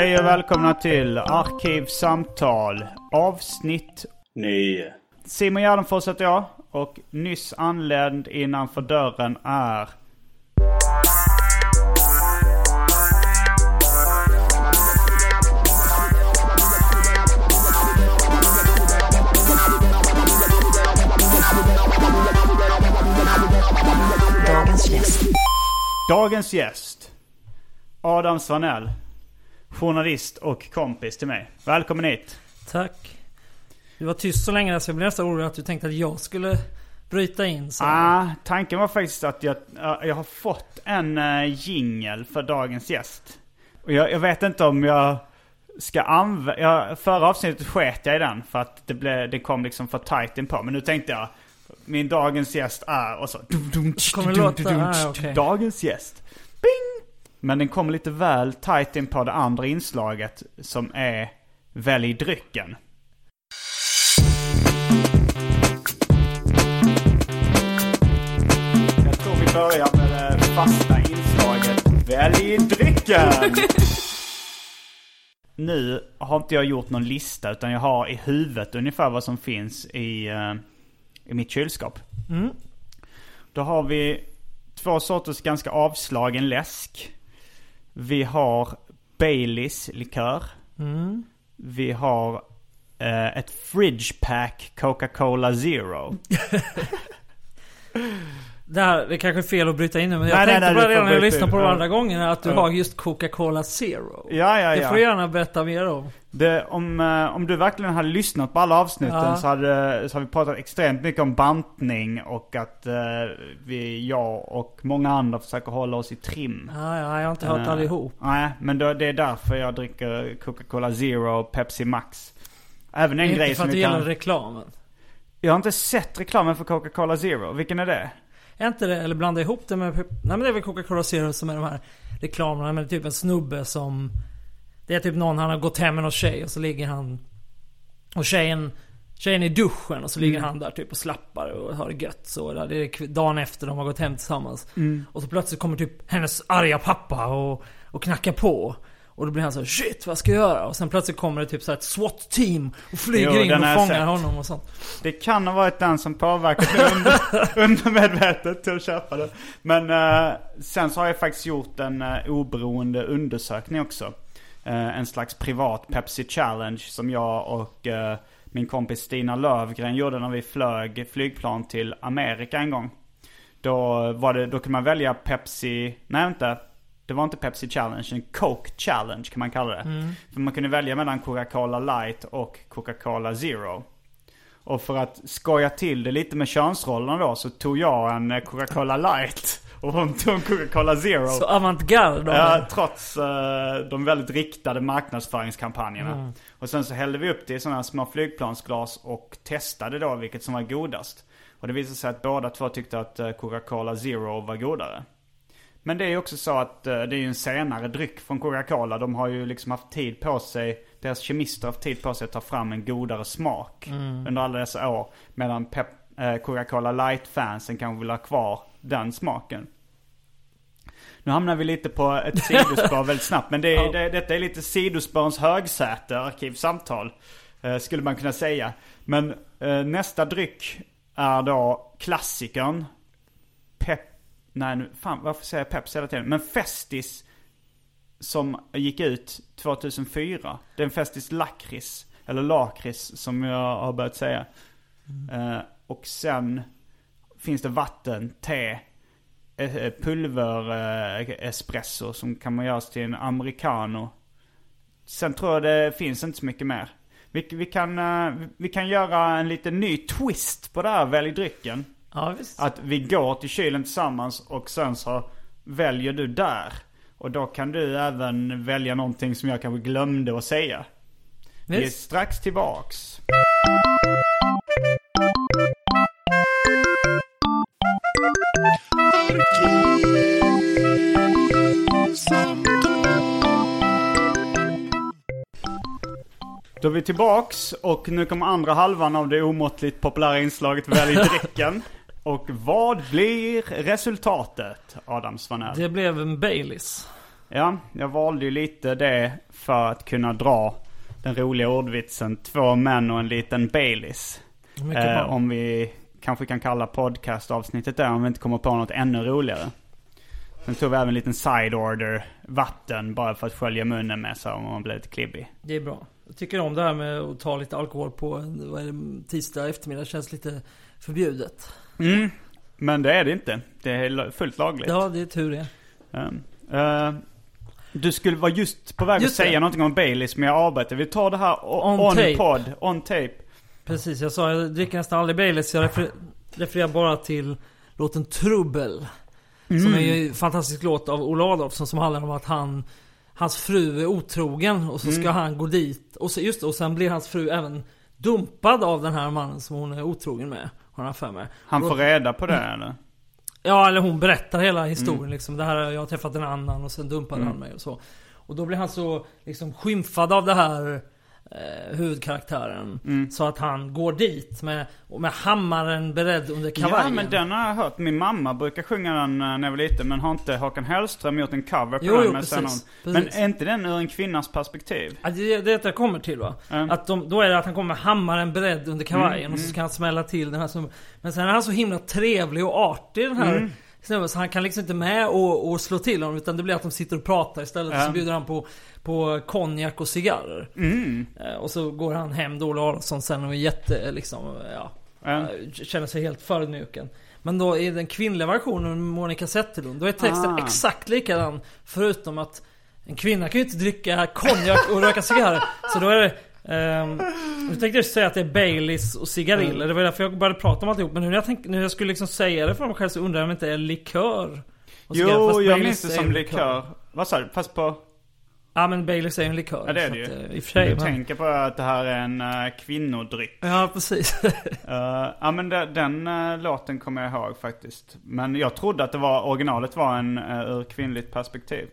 Hej och välkomna till Arkivsamtal avsnitt Nio. Simon Gärdenfors heter jag och nyss anländ innanför dörren är... Dagens gäst. Dagens gäst. Adam Svanell. Journalist och kompis till mig. Välkommen hit. Tack. Du var tyst så länge så jag blev nästan orolig att du tänkte att jag skulle bryta in. Så. Ah, tanken var faktiskt att jag, ja, jag har fått en uh, jingel för dagens gäst. Och jag, jag vet inte om jag ska använda... Förra avsnittet sket jag i den för att det, blev, det kom liksom för tight in på. Men nu tänkte jag, min dagens gäst är... Och så... Kommer det låta? Ah, okej. Dagens gäst. Bing! Men den kommer lite väl tight in på det andra inslaget som är Välj drycken. Jag tror vi börjar med det fasta inslaget Välj drycken! nu har inte jag gjort någon lista utan jag har i huvudet ungefär vad som finns i, eh, i mitt kylskåp. Mm. Då har vi två sorters ganska avslagen läsk. Vi har Baileys likör. Mm. Vi har eh, ett Fridge Pack Coca-Cola Zero. Det, här, det är kanske är fel att bryta in nu men jag Nej, nej, tänkte nej, bara du redan när jag lyssnade på in. de Ja. andra gångerna att du Ja. har just Coca-Cola Zero. Ja, ja, Det ja. får du gärna berätta mer om. Det, om, eh, om du verkligen hade lyssnat på alla avsnitten Ja. så, hade, så har vi pratat extremt mycket om bantning och att eh, vi, jag och många andra försöker hålla oss i trim. Ja, ja, jag har inte hört Eh, allihop. Nej, men då, det är därför jag dricker Coca-Cola Zero och Pepsi Max. Även en Inte grej för som att det vi gäller kan... reklamen. Jag har inte sett reklamen för Coca-Cola Zero. Vilken är det? Är inte det, eller blanda ihop det med... Nej men det är väl Coca-Cola Zero som är de här reklamerna med typ en snubbe som... Det är typ någon, han har gått hem med någon tjej och så ligger han... Och tjejen... Tjejen är i duschen och så ligger han där typ och slappar och har det gött så. Där. Det är dagen efter de har gått hem tillsammans. Och så plötsligt kommer typ hennes arga pappa och, och knackar på. Och då blir han så shit vad ska jag göra? Och sen plötsligt kommer det typ så ett SWAT-team och flyger Jo, in och fångar sett. honom och sånt. Det kan ha varit den som påverkat mig under, undermedvetet till att köpa det. Men eh, sen så har jag faktiskt gjort en uh, oberoende undersökning också. Eh, en slags privat Pepsi Challenge som jag och eh, min kompis Stina Lövgren gjorde när vi flög flygplan till Amerika en gång. Då, var det, då kunde man välja Pepsi, nej inte. Det var inte Pepsi Challenge, en Coke Challenge kan man kalla det. För man kunde välja mellan Coca-Cola Light och Coca-Cola Zero. Och för att skoja till det lite med könsrollerna då så tog jag en eh, Coca-Cola Light och hon tog en Coca-Cola Zero. Så avantgarde de Ja, trots eh, de väldigt riktade marknadsföringskampanjerna. Mm. Och sen så hällde vi upp det i sådana här små flygplansglas och testade då vilket som var godast. Och det visade sig att båda två tyckte att eh, Coca-Cola Zero var godare. Men det är ju också så att eh, det är ju en senare dryck från Coca-Cola. De har ju liksom haft tid på sig, deras kemister har haft tid på sig att ta fram en godare smak under alla dessa år. Medan eh, Coca-Cola Light-fansen kanske vill ha kvar den smaken. Nu hamnar vi lite på ett sidospår väldigt snabbt. Men det, är- det, detta är lite sidospårens högsäte, arkivsamtal. Eh, skulle man kunna säga. Men eh, nästa dryck är då klassikern. Nej nu, fan varför säger jag Peps hela tiden? Men Festis som gick ut 2004. Det är en Festis lakrits. Eller lakrits som jag har börjat säga. Eh, och sen finns det vatten, te, eh, pulver eh, espresso som kan man göra till en americano. Sen tror jag det finns inte så mycket mer. Vi, vi, kan, vi kan göra en liten ny twist på det här välj drycken. Ja, visst. Att vi går till kylen tillsammans och sen så väljer du där. Och då kan du även välja någonting som jag kanske glömde att säga. Vi är visst. strax tillbaks. Då är vi tillbaks och nu kommer andra halvan av det omåttligt populära inslaget Välj drycken. Och vad blir resultatet, Adam Svanell? Det blev en Baileys. Ja, jag valde ju lite det för att kunna dra den roliga ordvitsen två män och en liten Baileys. Eh, om vi kanske kan kalla podcastavsnittet där om vi inte kommer på något ännu roligare. Sen tog vi även en liten side order vatten bara för att skölja munnen med så om man blir lite klibbig. Det är bra. Jag tycker om det här med att ta lite alkohol på en det, tisdag eftermiddag. känns lite förbjudet. Mm, men det är det inte. Det är fullt lagligt. Ja, det är tur det. Um, eh, du skulle vara just på väg Just att säga det. någonting om Baileys men jag avbryter. Vi tar det här On on, tape. pod, on tape. Precis, jag sa jag dricker nästan aldrig Baileys. Jag refer- refererar bara till låten Trubbel. Som är ju en fantastisk låt av Ola Adolphson som handlar om att han Hans fru är otrogen och så ska han gå dit. Och så, just det, och sen blir hans fru även dumpad av den här mannen som hon är otrogen med. Har han för mig. Han får reda på det Mm. eller? Ja, eller hon berättar hela historien liksom. Det här, jag har träffat en annan och sen dumpade han mig och så. Och då blir han så liksom skymfad av det här eh, huvudkaraktären. Så att han går dit med, med hammaren beredd under kavajen. Ja men den har jag hört. Min mamma brukar sjunga den eh, när jag var liten. Men har inte Håkan Hellström gjort en cover på Jo, den? jo, med precis, någon- precis. Men är inte den ur en kvinnas perspektiv? Ja, det är det jag kommer till va. Mm. Att de, då är det att han kommer med hammaren beredd under kavajen och så ska han smälla till den här som... Men sen är han så himla trevlig och artig den här Mm. Snubben så han kan liksom inte med och, och slå till honom utan det blir att de sitter och pratar istället. Ja. Så bjuder han på, på konjak och cigarrer. Mm. Eh, Och så går han hem då, Ola Adolphson sen och är jätte liksom, ja. Ja. eh, Känner sig helt förödmjuken. Men då i den kvinnliga versionen, Monica Zetterlund, då är texten Ah. exakt likadan. Förutom att en kvinna kan ju inte dricka konjak och röka cigarrer. Så då är det... Um, jag tänkte just säga att det är Baileys och cigariller. Det var därför jag började prata om alltihop. Men nu när jag, tänk, när jag skulle liksom säga det för mig själv så undrar jag om det inte är likör. Jo, jag Baileys minns det som ju likör. Vad sa du? Fast på... Ja men Baileys är ju en likör. Ja det är det ju. att, eh, I sig. Du men- tänker på att det här är en uh, kvinnodryck. Ja precis. Eh, ja men de, den eh, låten kommer jag ihåg faktiskt. Men jag trodde att det var, originalet var en uh, ur kvinnligt perspektiv.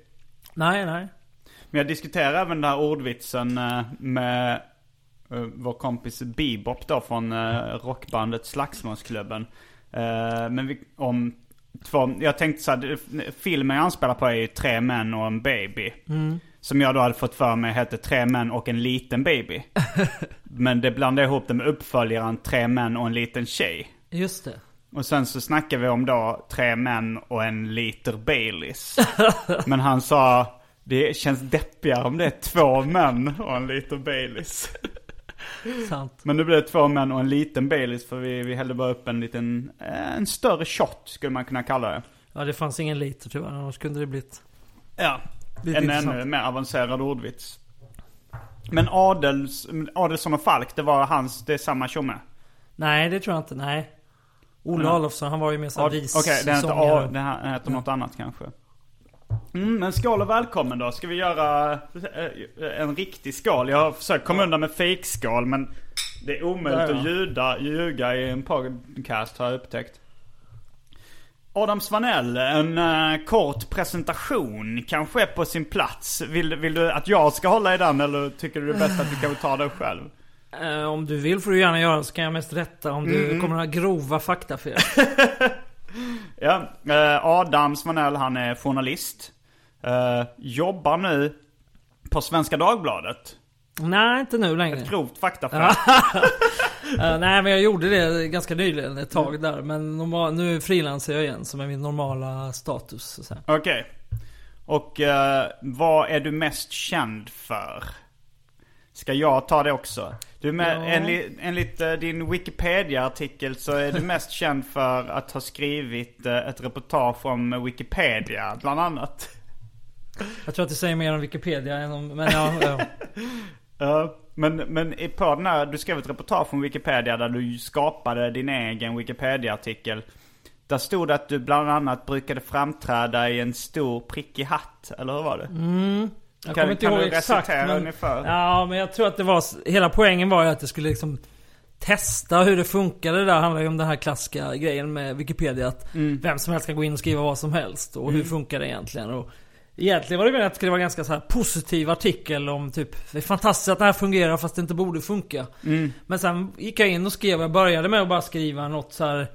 nej nej. Men jag diskuterar även den här ordvitsen eh, med eh, vår kompis Bebop då från uh, rockbandet Slagsmålsklubben. Eh, men vi, om två, jag tänkte så här, filmen jag anspelar på är ju Tre män och en baby. Som jag då hade fått för mig hette Tre män och en liten baby. men det blandade ihop det med uppföljaren Tre män och en liten tjej. Just det. Och sen så snackade vi om då tre män och en liter Baileys. Men han sa, det känns deppigare om det är två män och en liter Baileys. Sant. Men nu blir det två män och en liten Baileys för vi, vi hällde bara upp en liten, eh, en större shot skulle man kunna kalla det. Ja det fanns ingen liter tyvärr, annars kunde det blivit... Ja, Lite en intressant. ännu mer avancerad ordvits. Men Adels, Adelsson och Falk, det var hans, det är samma tjomme. Nej det tror jag inte, nej. Ola Ja. Adolphson, han var ju mer såhär Ad- vis Okej, den heter. A, den heter något annat kanske. Mm, men skål och välkommen då. Ska vi göra eh, en riktig skål? Jag har försökt komma undan med fejkskål men det är omöjligt Där, ja. att ljuda, ljuga i en podcast har jag upptäckt. Adam Svanell, en eh, kort presentation kanske är på sin plats. Vill, vill du att jag ska hålla i den eller tycker du det är bäst att du kan ta den själv? Eh, om du vill får du gärna göra så kan jag mest rätta om du Mm. kommer några grova faktafel. Ja, eh, Adam Svanell han är journalist. Eh, jobbar nu på Svenska Dagbladet. Nej, inte nu längre. Ett grovt faktafel. Uh, nej, men jag gjorde det ganska nyligen, ett tag där. Men normal, nu frilansar jag igen, som är min normala status. Okej. Och eh, vad är du mest känd för? Ska jag ta det också? Du med, Ja. enligt, enligt eh, din Wikipedia-artikel så är du mest känd för att ha skrivit eh, ett reportage om Wikipedia, bland annat. Jag tror att det säger mer om Wikipedia än om... Men ja, ja. Men, men på den här, du skrev ett reportage om Wikipedia där du skapade din egen Wikipedia-artikel. Där stod det att du bland annat brukade framträda i en stor prickig hatt, eller hur var det? Jag Kan- kommer inte ihåg exakt. Men, ungefär? ja, men jag tror att det var... Hela poängen var ju att jag skulle liksom testa hur det funkade. Det där handlar ju om den här klassiska grejen med Wikipedia. Att Mm. vem som helst kan gå in och skriva vad som helst. Och hur funkar det egentligen? Och egentligen var det meningen att det skulle vara en ganska så här positiv artikel om typ Det är fantastiskt att det här fungerar fast det inte borde funka. Mm. Men sen gick jag in och skrev. Jag började med att bara skriva något så här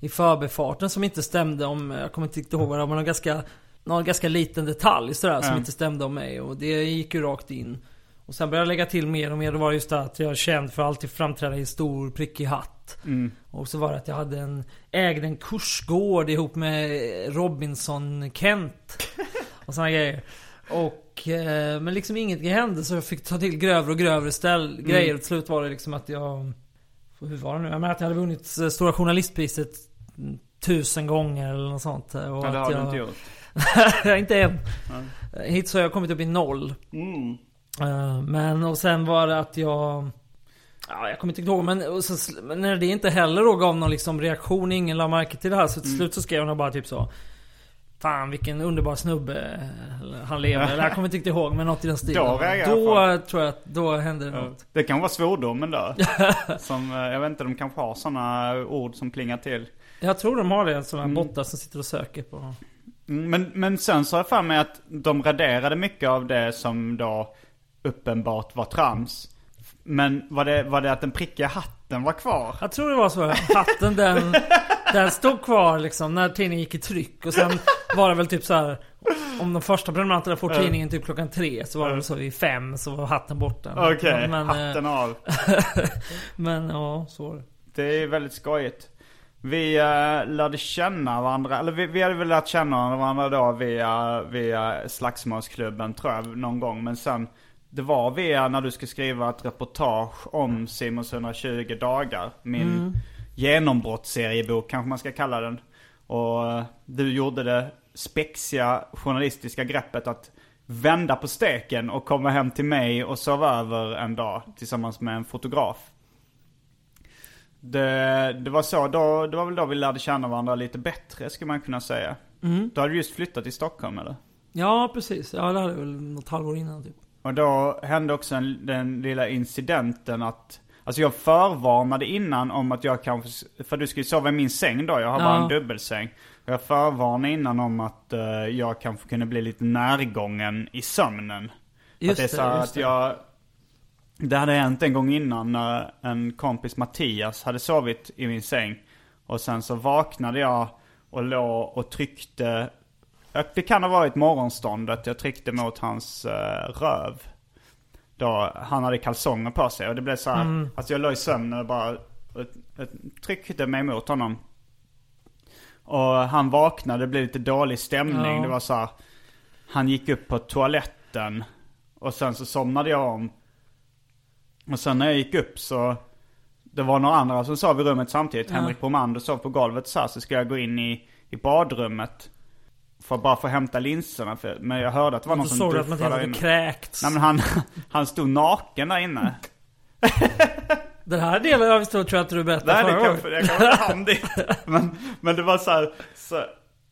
i förbifarten som inte stämde om, jag kommer inte ihåg vad det var, men någon ganska, någon ganska liten detalj sådär som inte stämde om mig. Och det gick ju rakt in. Och sen började jag lägga till mer och mer. Då var det just det att jag är känd för att alltid framträda i stor prickig hatt. Mm. Och så var det att jag hade en, ägde en kursgård ihop med Robinson Kent. Och såna grejer. Och, eh, men liksom inget hände så jag fick ta till grövre och grövre ställ, grejer. Till slut var det liksom att jag... Hur var det nu? Jag menar att jag hade vunnit eh, Stora Journalistpriset mm, tusen gånger eller något sånt. Och Ja, det har jag, du inte gjort. inte än. Hittills har jag kommit upp i noll. Mm. Eh, Men och sen var det att jag... Ja, jag kommer inte ihåg men, så, när det inte heller då gav någon liksom reaktion, ingen la märke till det här. Så till slut så skrev nog bara typ så. Fan vilken underbar snubbe han lever. Eller jag kommer inte riktigt ihåg men något i den stilen. Då Då tror jag att då hände det något. Det kan vara svordomen då. som, eh, jag vet inte, de kanske har sådana ord som plingar till. Jag tror de har det, sådana bottar som sitter och söker på... Mm, Men, men sen så har jag för mig att de raderade mycket av det som då uppenbart var trams. Men var det, var det att den prickiga hatten var kvar? Jag tror det var så. Hatten den, den stod kvar liksom när tidningen gick i tryck. Och sen var det väl typ så här. Om de första prenumeranterna får tidningen typ klockan tre så var det väl så vid fem så var hatten borta. Okej, hatten eh, av. men ja, så var det. Det är väldigt skojigt. Vi uh, lärde känna varandra, eller vi, vi hade väl lärt känna varandra då via, via Slagsmålsklubben tror jag någon gång. Men sen, det var via när du skulle skriva ett reportage om Simons 120 dagar. Min genombrottsseriebok kanske man ska kalla den. Och eh, du gjorde det spexiga journalistiska greppet att vända på steken och komma hem till mig och sova över en dag tillsammans med en fotograf. Det, det var så, då, det var väl då vi lärde känna varandra lite bättre skulle man kunna säga. Du hade just flyttat till Stockholm eller? Ja, precis. Ja, det hade väl något halvår innan typ. Och då hände också en, den lilla incidenten att Alltså jag förvarnade innan om att jag kanske, för du skulle sova i min säng då, jag har bara Ja. en dubbelsäng. Jag förvarnade innan om att eh, jag kanske kunde bli lite närgången i sömnen. Just att det är så just att det. jag Det hade hänt en gång innan när en kompis Mattias hade sovit i min säng. Och sen så vaknade jag och låg och tryckte Det kan ha varit morgonståndet jag tryckte mot hans eh, röv. Då han hade kalsonger på sig och det blev så här, Mm. alltså jag låg i sömnen och bara och, och, tryckte mig mot honom. Och han vaknade, det blev lite dålig stämning. Ja. Det var så här, han gick upp på toaletten och sen så somnade jag om. Och sen när jag gick upp så Det var några andra som sov i rummet samtidigt. Ja. Henrik Bromander sov på golvet så här, så ska jag gå in i, i badrummet. För att bara få hämta linserna. För, men jag hörde att det var någon som såg du att Mattias hade kräkts. Nej men han, han stod naken där inne. Den här delen av historien tror jag inte du berättade Nej det förra kan, gången. jag kan inte han dit. Men, men det var så här, så,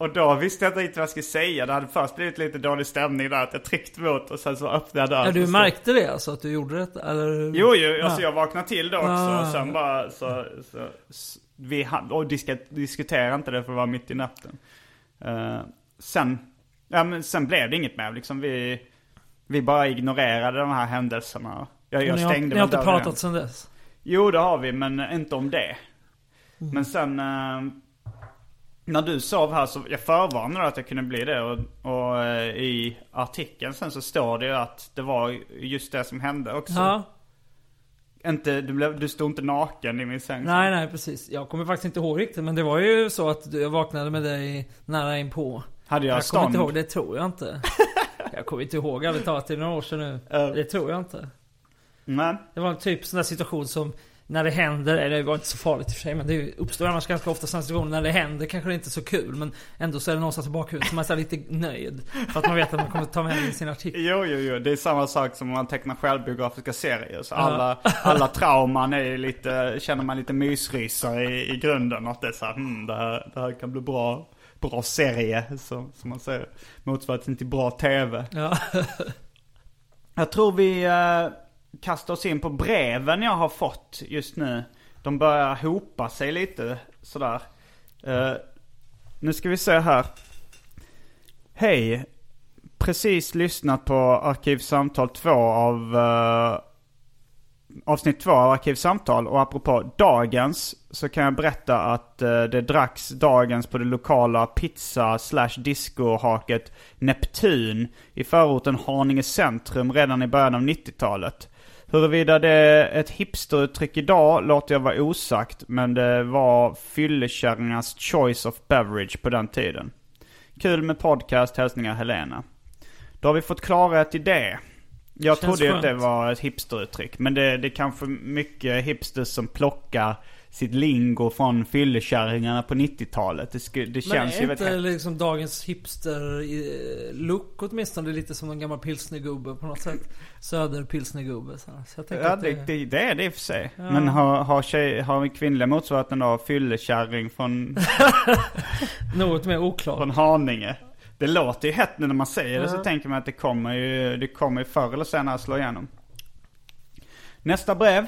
och då visste jag inte riktigt vad jag skulle säga. Det hade först blivit lite dålig stämning där. Att jag tryckte mot och sen så öppnade jag dörren. Ja, du så märkte det alltså? Att du gjorde det? Eller? Jo, jo, Ja. alltså jag vaknade till då också Ah. och sen bara så, så, s- vi och diskuterade inte det för det var mitt i natten. Eh, sen, ja men sen blev det inget mer liksom. Vi, vi bara ignorerade de här händelserna. Jag, jag ni har, stängde ni har inte pratat sen dess? Jo, det har vi, men inte om det. Mm. Men sen... eh, När du sov här så, jag förvarnade att jag kunde bli det och, och eh, i artikeln sen så står det ju att det var just det som hände också. Ja. Inte, du, blev, du stod inte naken i min säng. Nej, nej precis. Jag kommer faktiskt inte ihåg riktigt. Men det var ju så att jag vaknade med dig nära inpå. Hade jag, Jag kommer stånd? inte ihåg, det tror jag inte. jag kommer inte ihåg, ärligt talat, det är några år sedan nu. Ja. Det tror jag inte. Men, Det var en typ sån där situation som när det händer, eller det var inte så farligt i och för sig men det uppstår annars ganska ofta sådana situationer när det händer kanske det inte är så kul men ändå så är det någonstans i bakhuvudet så man är lite nöjd. För att man vet att man kommer ta med det i sin artikel. jo, jo, jo. Det är samma sak som om man tecknar självbiografiska serier. Så alla, alla trauman är lite, känner man lite mysrysare i, i grunden. Att det är så här, hmm, det här, det här kan bli bra, bra serie. Så, som man säger. Motsvarigheten till bra tv. Ja. Jag tror vi eh, Kasta oss in på breven jag har fått just nu. De börjar hopa sig lite sådär. Uh, nu ska vi se här. Hej. Precis lyssnat på Arkivsamtal 2 av uh, avsnitt 2 av Arkivsamtal. Och apropå dagens så kan jag berätta att uh, det dracks dagens på det lokala pizza slash discohaket Neptun i förorten Haninge centrum redan i början av 90-talet. Huruvida det är ett hipsteruttryck idag låter jag vara osagt, men det var fyllekärringarnas choice of beverage på den tiden. Kul med podcast, hälsningar Helena. Då har vi fått klarhet i det. Jag Känns trodde ju att det var ett hipsteruttryck, men det, det är kanske mycket hipsters som plockar sitt lingo från fyllekärringarna på 90-talet. Det, sku, det Men känns ju är väldigt inte häftigt. liksom dagens hipster-look åtminstone lite som en gammal pilsnergubbe på något sätt? Söder-pilsnergubbe så, så jag tänker Ja, att det, det... det, det är det i och för sig. Ja. Men har, har, tjej, har kvinnliga motsvarigheten då fyllekärring från, Något mer oklart. från Haninge? Det låter ju hett nu när man säger det så Ja. tänker man att det kommer ju, det kommer ju förr eller senare slå igenom. Nästa brev.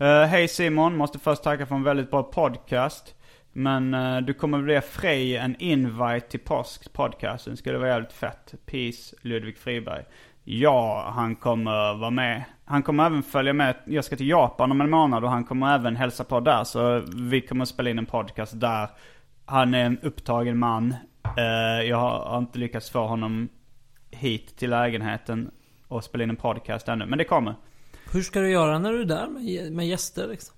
Uh, Hej Simon, måste först tacka för en väldigt bra podcast. Men uh, du kommer bli Frej en invite till påsk podcasten. Skulle vara jävligt fett. Peace Ludvig Friberg. Ja, han kommer vara med. Han kommer även följa med. Jag ska till Japan om en månad och han kommer även hälsa på där. Så vi kommer spela in en podcast där. Han är en upptagen man. Uh, jag har inte lyckats få honom hit till lägenheten och spela in en podcast ännu. Men det kommer. Hur ska du göra när du är där med, med gäster liksom?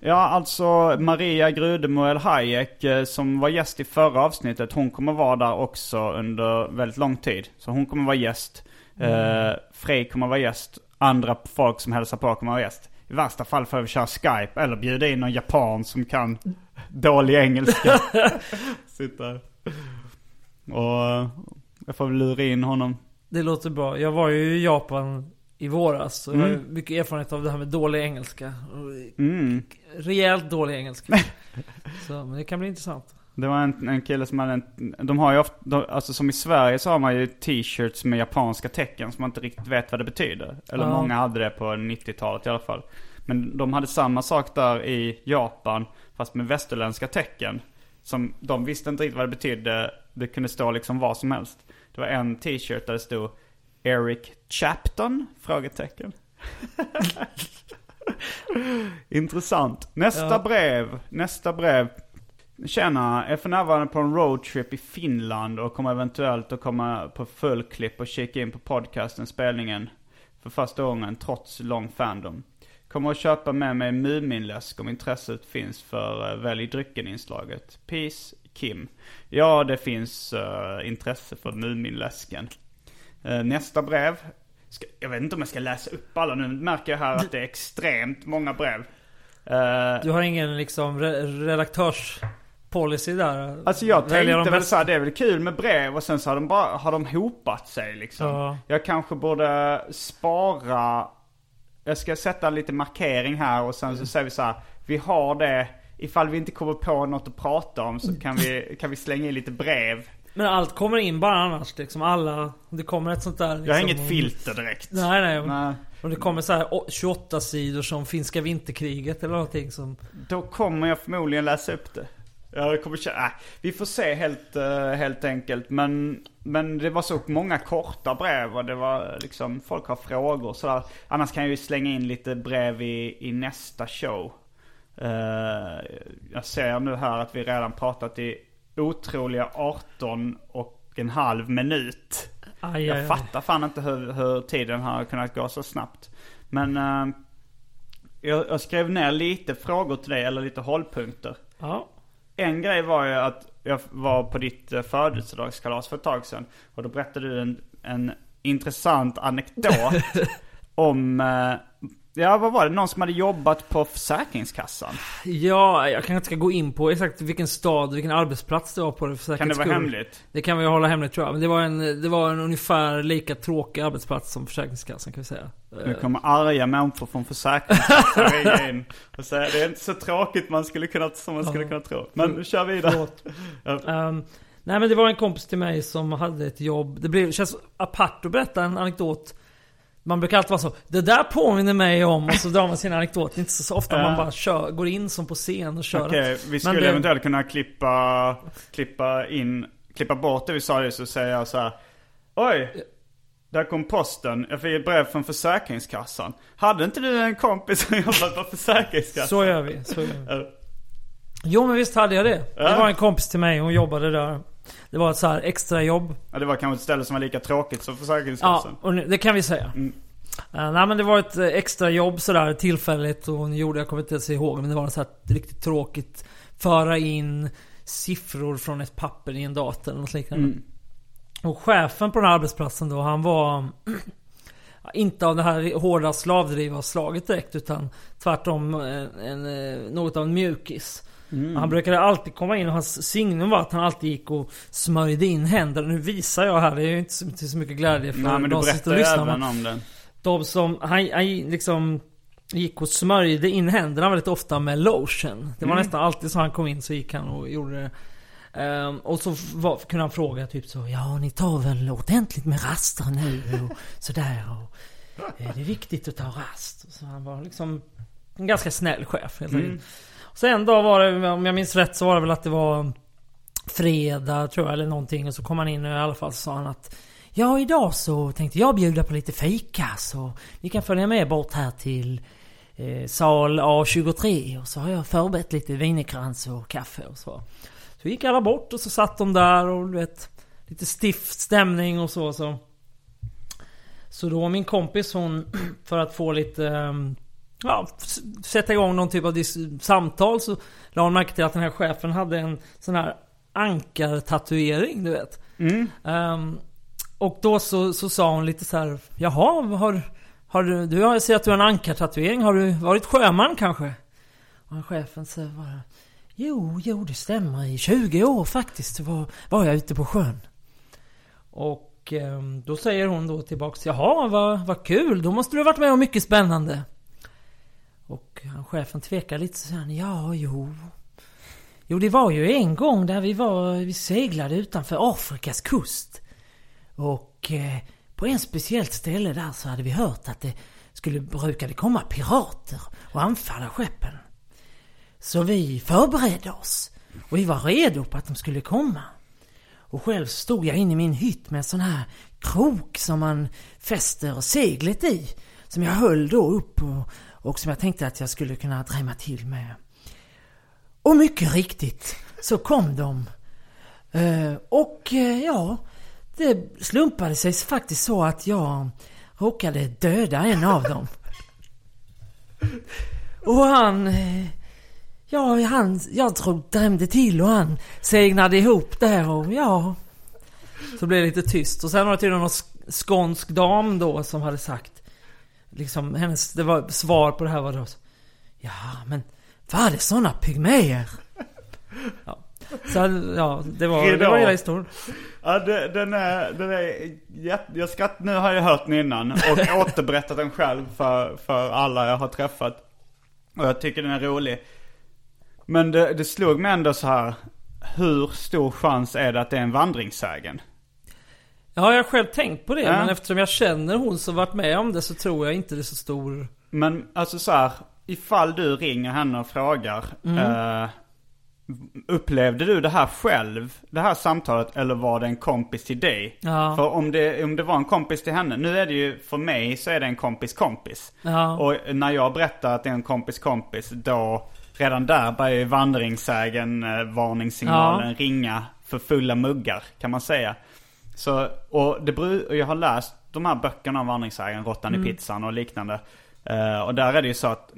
Ja, alltså Maria Grudemoel Hayek eh, som var gäst i förra avsnittet. Hon kommer vara där också under väldigt lång tid. Så hon kommer vara gäst. Eh, Frej kommer vara gäst. Andra folk som hälsar på kommer vara gäst. I värsta fall får vi köra Skype eller bjuda in någon japan som kan dålig engelska. Sitta. Och eh, jag får väl lura in honom. Det låter bra. Jag var ju i Japan i våras. Och jag har Mm. mycket erfarenhet av det här med dålig engelska. Mm. Rejält dålig engelska. Så, men det kan bli intressant. Det var en, en kille som hade en, de har ju ofta, de, alltså som i Sverige så har man ju t-shirts med japanska tecken som man inte riktigt vet vad det betyder. Eller Ja. många hade det på 90-talet i alla fall. Men de hade samma sak där i Japan, fast med västerländska tecken. Som de visste inte riktigt vad det betydde. Det kunde stå liksom vad som helst. Det var en t-shirt där det stod Eric Chapton? Frågetecken. Intressant. Nästa Ja. brev. Nästa brev. Tjena, är för närvarande på en roadtrip i Finland och kommer eventuellt att komma på fullklipp och kika in på podcasten spelningen för första gången trots lång fandom. Kommer att köpa med mig Muminläsk om intresset finns för uh, Välj drycken-inslaget. Peace, Kim. Ja, det finns eh, intresse för Muminläsken. Eh, nästa brev. Jag vet inte om jag ska läsa upp alla nu. märker jag här att det är extremt många brev. Eh, Du har ingen liksom re redaktörspolicy där? Alltså jag tänkte väl såhär, det är väl kul med brev och sen så har de bara, har de hopat sig liksom. Ja. Jag kanske borde spara, jag ska sätta lite markering här och sen så säger vi så här, vi har det, ifall vi inte kommer på något att prata om så kan vi, kan vi slänga in lite brev. Men allt kommer in bara annars liksom. Alla... Det kommer ett sånt där... Liksom, Jag har inget om- filter direkt. Nej, nej. Nej. Och det kommer så här å- 28 sidor som finska vinterkriget eller någonting som... Då kommer jag förmodligen läsa upp det. Jag kommer köra, äh, vi får se helt, eh, helt enkelt. Men, men det var så många korta brev och det var liksom, folk har frågor och sådär. Annars kan jag ju slänga in lite brev i, i nästa show. Eh, jag ser nu här att vi redan pratat i otroliga 18 och en halv minut. Aj, aj, Jag aj. fattar fan inte hur, hur tiden har kunnat gå så snabbt. Men eh, jag, jag skrev ner lite frågor till dig, eller lite hållpunkter. Ja. En grej var ju att jag var på ditt eh, födelsedagskalas för ett tag sedan. Och då berättade du en, en intressant anekdot om, eh, ja vad var det, någon som hade jobbat på Försäkringskassan. Ja, jag kanske inte ska gå in på exakt vilken stad, vilken arbetsplats det var på det för Kan det vara hemligt? Det kan vi hålla hemligt tror jag. Men det var en, det var en ungefär lika tråkig arbetsplats som Försäkringskassan kan vi säga. Nu kommer arga människor från Försäkringskassan ringa in och säga det är inte så tråkigt man skulle kunna, som man skulle kunna tro. Men kör vidare. Förlåt. Ja. Ehm, nej men det var en kompis till mig som hade ett jobb. Det blev, känns apart att berätta en anekdot. Man brukar alltid vara så. Det där påminner mig om. Och så drar man sin anekdot. Det är inte så, så ofta man bara kör, går in som på scen och kör. Okej, vi skulle det- eventuellt kunna klippa, klippa in, klippa bort det vi sa just och säga så här. Oj! Där kom posten. Jag fick ett brev från Försäkringskassan. Hade inte du en kompis som jobbat på Försäkringskassan? Så gör vi. Så gör vi. Jo men visst hade jag det. Det var en kompis till mig. Hon jobbade där. Det var ett så här extra jobb. Ja, det var kanske ett ställe som var lika tråkigt som Ja, Försäkringskassan. och nu- det kan vi säga. Mm. Eh, nej men det var ett eh, extra jobb sådär tillfälligt och hon gjorde, jag kommer inte ens ihåg, men det var så här riktigt tråkigt. Föra in siffror från ett papper i en dator eller något liknande. Mm. Och chefen på den här arbetsplatsen då, han var inte av det här hårda slavdrivarslaget direkt utan tvärtom en, en, eh, något av en mjukis. Mm. Han brukade alltid komma in och hans signum var att han alltid gick och smörjde in händerna. Nu visar jag här, det är ju inte så, så mycket glädje för Nej men de som sitter och lyssnar. men om den. De som, han, han liksom gick och smörjde in händerna väldigt ofta med lotion. Det var Mm. nästan alltid så han kom in så gick han och gjorde det. Ehm, och så var, kunde han fråga typ så Ja ni tar väl ordentligt med raster nu och sådär och eh, Det är viktigt att ta rast. Så han var liksom en ganska snäll chef helt Mm. Så en dag var det, om jag minns rätt så var det väl att det var Fredag tror jag eller någonting och så kom han in och i alla fall så sa han att Ja idag så tänkte jag bjuda på lite fika så ni kan följa med bort här till eh, sal A23 och så har jag förberett lite wienerkrans och kaffe och så. Så gick alla bort och så satt de där och du vet Lite stiff stämning och så så. Så då min kompis hon för att få lite ehm, Ja, sätta igång någon typ av samtal så la hon märke till att den här chefen hade en sån här ankartatuering du vet. Mm. Ehm, och då så, så sa hon lite så här, Jaha, har, har du, du har, ser att du har en ankartatuering. Har du varit sjöman kanske? Och chefen sa bara, Jo, jo det stämmer. I 20 år faktiskt var, var jag ute på sjön. Och ehm, då säger hon då tillbaks, Jaha, vad, vad kul. Då måste du ha varit med om mycket spännande. Och han, chefen tvekar lite så säger han, Ja, jo. Jo, det var ju en gång där vi var, vi seglade utanför Afrikas kust. Och eh, på en speciellt ställe där så hade vi hört att det skulle brukade komma pirater och anfalla skeppen. Så vi förberedde oss. Och vi var redo på att de skulle komma. Och själv stod jag inne i min hytt med en sån här krok som man fäster seglet i. Som jag höll då upp och, och som jag tänkte att jag skulle kunna drämma till med. Och mycket riktigt så kom de. Eh, och eh, ja, det slumpade sig faktiskt så att jag råkade döda en av dem. Och han... Eh, ja, han, jag tror drämde till och han segnade ihop där och ja... Så blev det lite tyst. Och sen var det tydligen någon skånsk dam då som hade sagt... Liksom hennes, det var svar på det här var då... Ja, men var det såna pygméer? Ja. Så ja, det var, det var hela historien. Ja, det, den är, den är jag skratt, nu har jag hört den innan och återberättat den själv för, för alla jag har träffat. Och jag tycker den är rolig. Men det, det slog mig ändå så här. Hur stor chans är det att det är en vandringssägen? Ja, jag har själv tänkt på det. Ja. Men eftersom jag känner hon som varit med om det så tror jag inte det är så stor... Men alltså så här, ifall du ringer henne och frågar. Eh, upplevde du det här själv, det här samtalet, eller var det en kompis till dig? Ja. För om det, om det var en kompis till henne, nu är det ju, för mig så är det en kompis kompis. Ja. Och när jag berättar att det är en kompis kompis, då redan där börjar ju vandringssägen eh, varningssignalen ringa för fulla muggar kan man säga. Så, och det jag har läst de här böckerna om vandringssägen, Råttan i pizzan och liknande. Eh, och där är det ju så att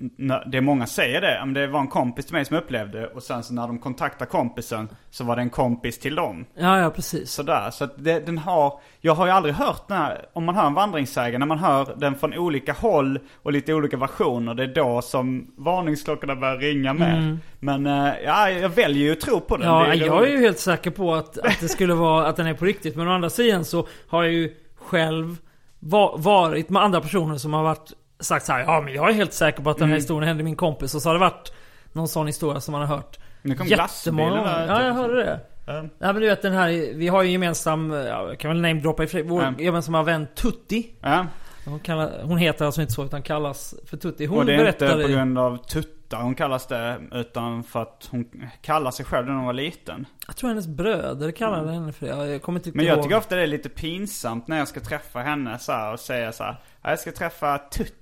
det är många säger det, men det var en kompis till mig som upplevde och sen så när de kontaktar kompisen så var det en kompis till dem. Ja, ja precis. Sådär, så att det, den har, jag har ju aldrig hört den här, om man hör en vandringssägen, när man hör den från olika håll och lite olika versioner, det är då som varningsklockorna börjar ringa med. Men eh, ja, jag väljer ju att tro på den. Ja, är jag är roligt. ju helt säker på att, att det skulle vara att den är på riktigt. Men å andra sidan så har jag ju själv va- varit med andra personer som har varit sagt så här, ja men jag är helt säker på att den här historien hände min kompis. Och så har det varit någon sån historia som man har hört Nu kom jättemånga gånger. Ja, jag hörde det. Ja. Ja men du vet den här, vi har ju en gemensam, ja, jag kan väl namedroppa i vår Ja. gemensamma vän Tutti. Ja. Hon, kallar, hon heter alltså inte så utan kallas för Tutti. Hon Och det är inte berättade... på grund av tuttar hon kallas det, utan för att hon kallar sig själv när hon var liten. Jag tror hennes bröder kallade henne för det. Jag kommer inte Men jag ihåg. tycker ofta det är lite pinsamt när jag ska träffa henne så och säga så här, "Ja, jag ska träffa Tutti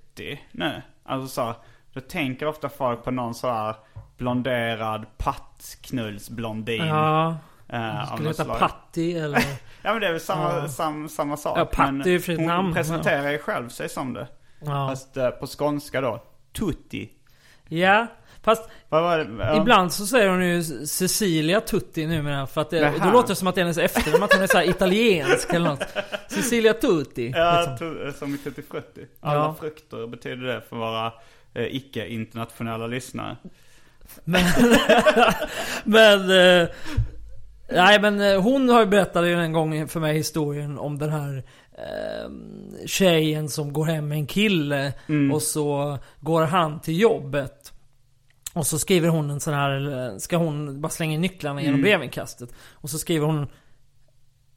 nu. Alltså så här, då tänker ofta folk på någon så här blonderad pattknullsblondin. Ja, av skulle heta slag. Patti eller... Ja men det är väl samma, Ja. sam, samma sak. Ja, Patti Men hon namn. presenterar ju själv sig som det. Ja. Fast eh, på skånska då, Tutti. ja. Fast? Ja. ibland så säger hon ju Cecilia Tutti numera. För att det, då låter det som att det är hennes efternamn. Att hon är så här italiensk eller något. Cecilia Tutti. Ja, liksom. som i Tutti Frutti. Alla Ja. frukter betyder det för våra eh, icke-internationella lyssnare. Men... men... Eh, nej men eh, hon har ju berättat ju en gång för mig historien om den här eh, tjejen som går hem med en kille Mm. och så går han till jobbet. Och så skriver hon en sån här, eh, ska hon bara slänga in nycklarna genom Mm. brevinkastet. Och så skriver hon,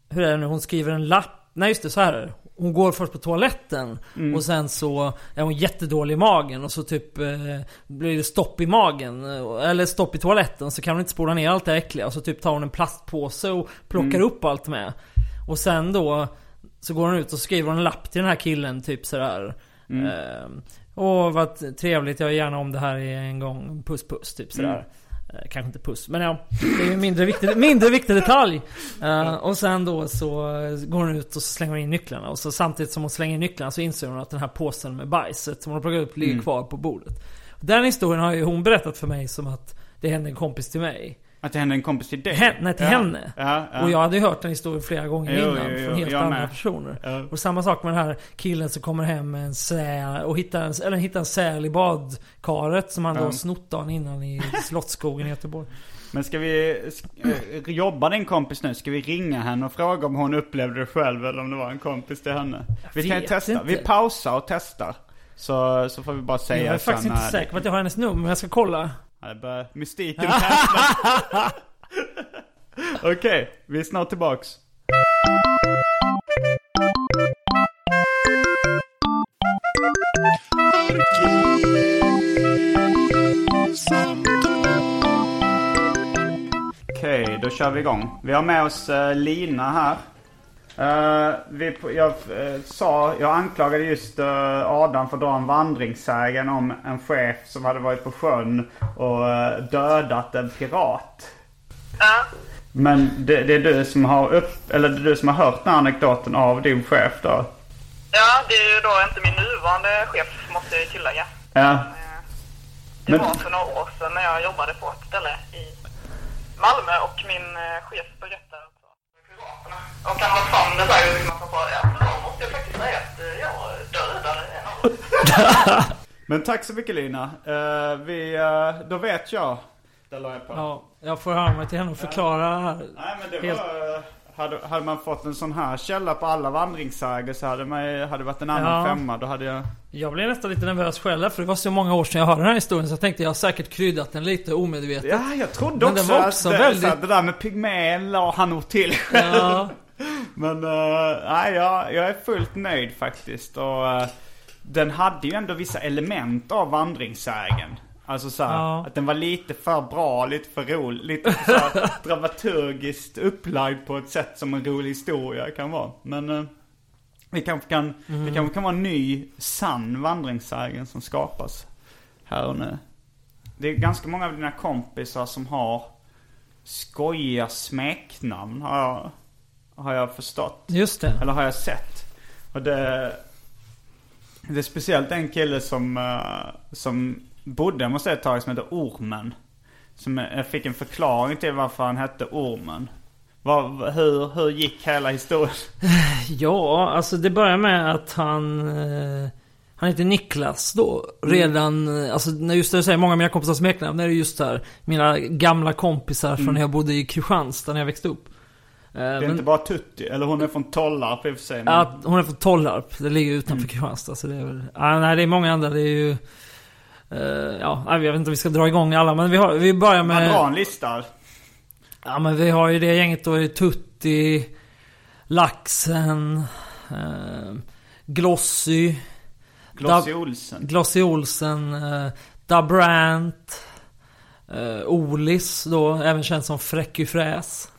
hur är det nu, hon skriver en lapp, nej just det, så här är det. Hon går först på toaletten Mm. och sen så är hon jättedålig i magen och så typ eh, blir det stopp i magen. eh, Eller stopp i toaletten så kan hon inte spola ner allt det äckliga. Och så typ tar hon en plastpåse och plockar Mm. upp allt med. Och sen då så går hon ut och skriver en lapp till den här killen typ sådär. Mm. Eh, Åh vad trevligt, jag är gärna om det här en gång. Puss puss, typ sådär. Mm. Eh, Kanske inte puss, men ja. Det är ju en mindre viktig, mindre viktig detalj. Eh, och sen då så går hon ut och slänger in nycklarna. Och så samtidigt som hon slänger in nycklarna så inser hon att den här påsen med bajset som hon har plockat upp ligger Mm. kvar på bordet. Den historien har ju hon berättat för mig som att det hände en kompis till mig. Att det hände en kompis till dig? Hen- nej, till ja. henne. Ja, ja. Och jag hade hört den historien flera gånger Jo, innan jo, jo, från helt andra med. personer. Och samma sak med den här killen som kommer hem med en säl och hittar en, eller hittar en säl i badkaret som han då snott dagen innan i Slottsskogen i Göteborg. Men ska vi, sk- eh, jobba din kompis nu? Ska vi ringa henne och fråga om hon upplevde det själv eller om det var en kompis till henne? Vi kan ju testa. inte. Vi pausar och testar. Så, så får vi bara säga Jag är faktiskt inte säker på att jag har hennes nummer, men jag ska kolla. Ja, det börjar mystiken. Okej, vi är snart tillbaks. Okej, då kör vi igång. Vi har med oss eh, Lina här. Eh, vi, jag eh, sa, jag anklagade just eh, Adam för att dra en vandringssägen om en chef som hade varit på sjön och dödat en pirat. Ja. Men det, det är du som har upp, eller det är du som har hört den här anekdoten av din chef då? ja, det är ju då inte min nuvarande chef måste jag ju tillägga. Ja. Det Men- var för några år sedan när jag jobbade på ett ställe i Malmö och min chef berättade alltså piraterna. Och han var framme så här och man sa ja, men då måste jag faktiskt säga att eh, jag dödade en av dem. Men tack så mycket Lina. Eh, vi, eh, då vet jag. Där la jag på. Ja, jag får höra mig till henne och förklara här. Nej men det Helt- var... Hade, hade man fått en sån här källa på alla vandringssäger så hade man hade det varit en annan Ja. femma. Då hade jag... Jag blev nästan lite nervös själv för det var så många år sedan jag hörde den här historien så jag tänkte jag har säkert kryddat den lite omedvetet. Ja, jag trodde Men också, var också att det, väldigt- att det där med pygmén la han nog till själv. Ja. Men uh, nej, jag, jag är fullt nöjd faktiskt. Och eh, den hade ju ändå vissa element av vandringssägen. Alltså så här, Ja. att den var lite för bra, lite för rolig, lite så här dramaturgiskt upplagd på ett sätt som en rolig historia kan vara. Men uh, vi kanske kan, Mm. det kanske kan vara en ny sann vandringssägen som skapas här och nu. det är ganska många av dina kompisar som har skojiga smeknamn har jag, har jag förstått. Just det. Eller har jag sett. Och det, det är speciellt en kille som, eh, som bodde hemma hos ett tag som heter Ormen. Som jag fick en förklaring till varför han hette Ormen. Vad, hur, hur gick hela historien? Ja, alltså det börjar med att han... Eh, han heter Niklas då. Redan, eh, alltså när just det jag säger många av mina kompisars smeknamn är just där mina gamla kompisar från när jag bodde i Kristianstad när jag växte upp. Eh, Det är inte bara Tutti, eller hon är från Tollarp i och för sig. men- Ja, hon är från Tollarp. Det ligger utanför Kristianstad. Så det är väl... Ah, nej, det är många andra. Det är ju... eh, ja, jag vet inte om vi ska dra igång alla. Men vi, har, vi börjar Man drar med... en lista. Ja, men vi har ju det gänget då. Tutti, Laxen, eh, Glossy, Glossy Dab- Olsen. Glossy Olsen, eh, Da eh, Olis då, även känd som Fräcky Fräs.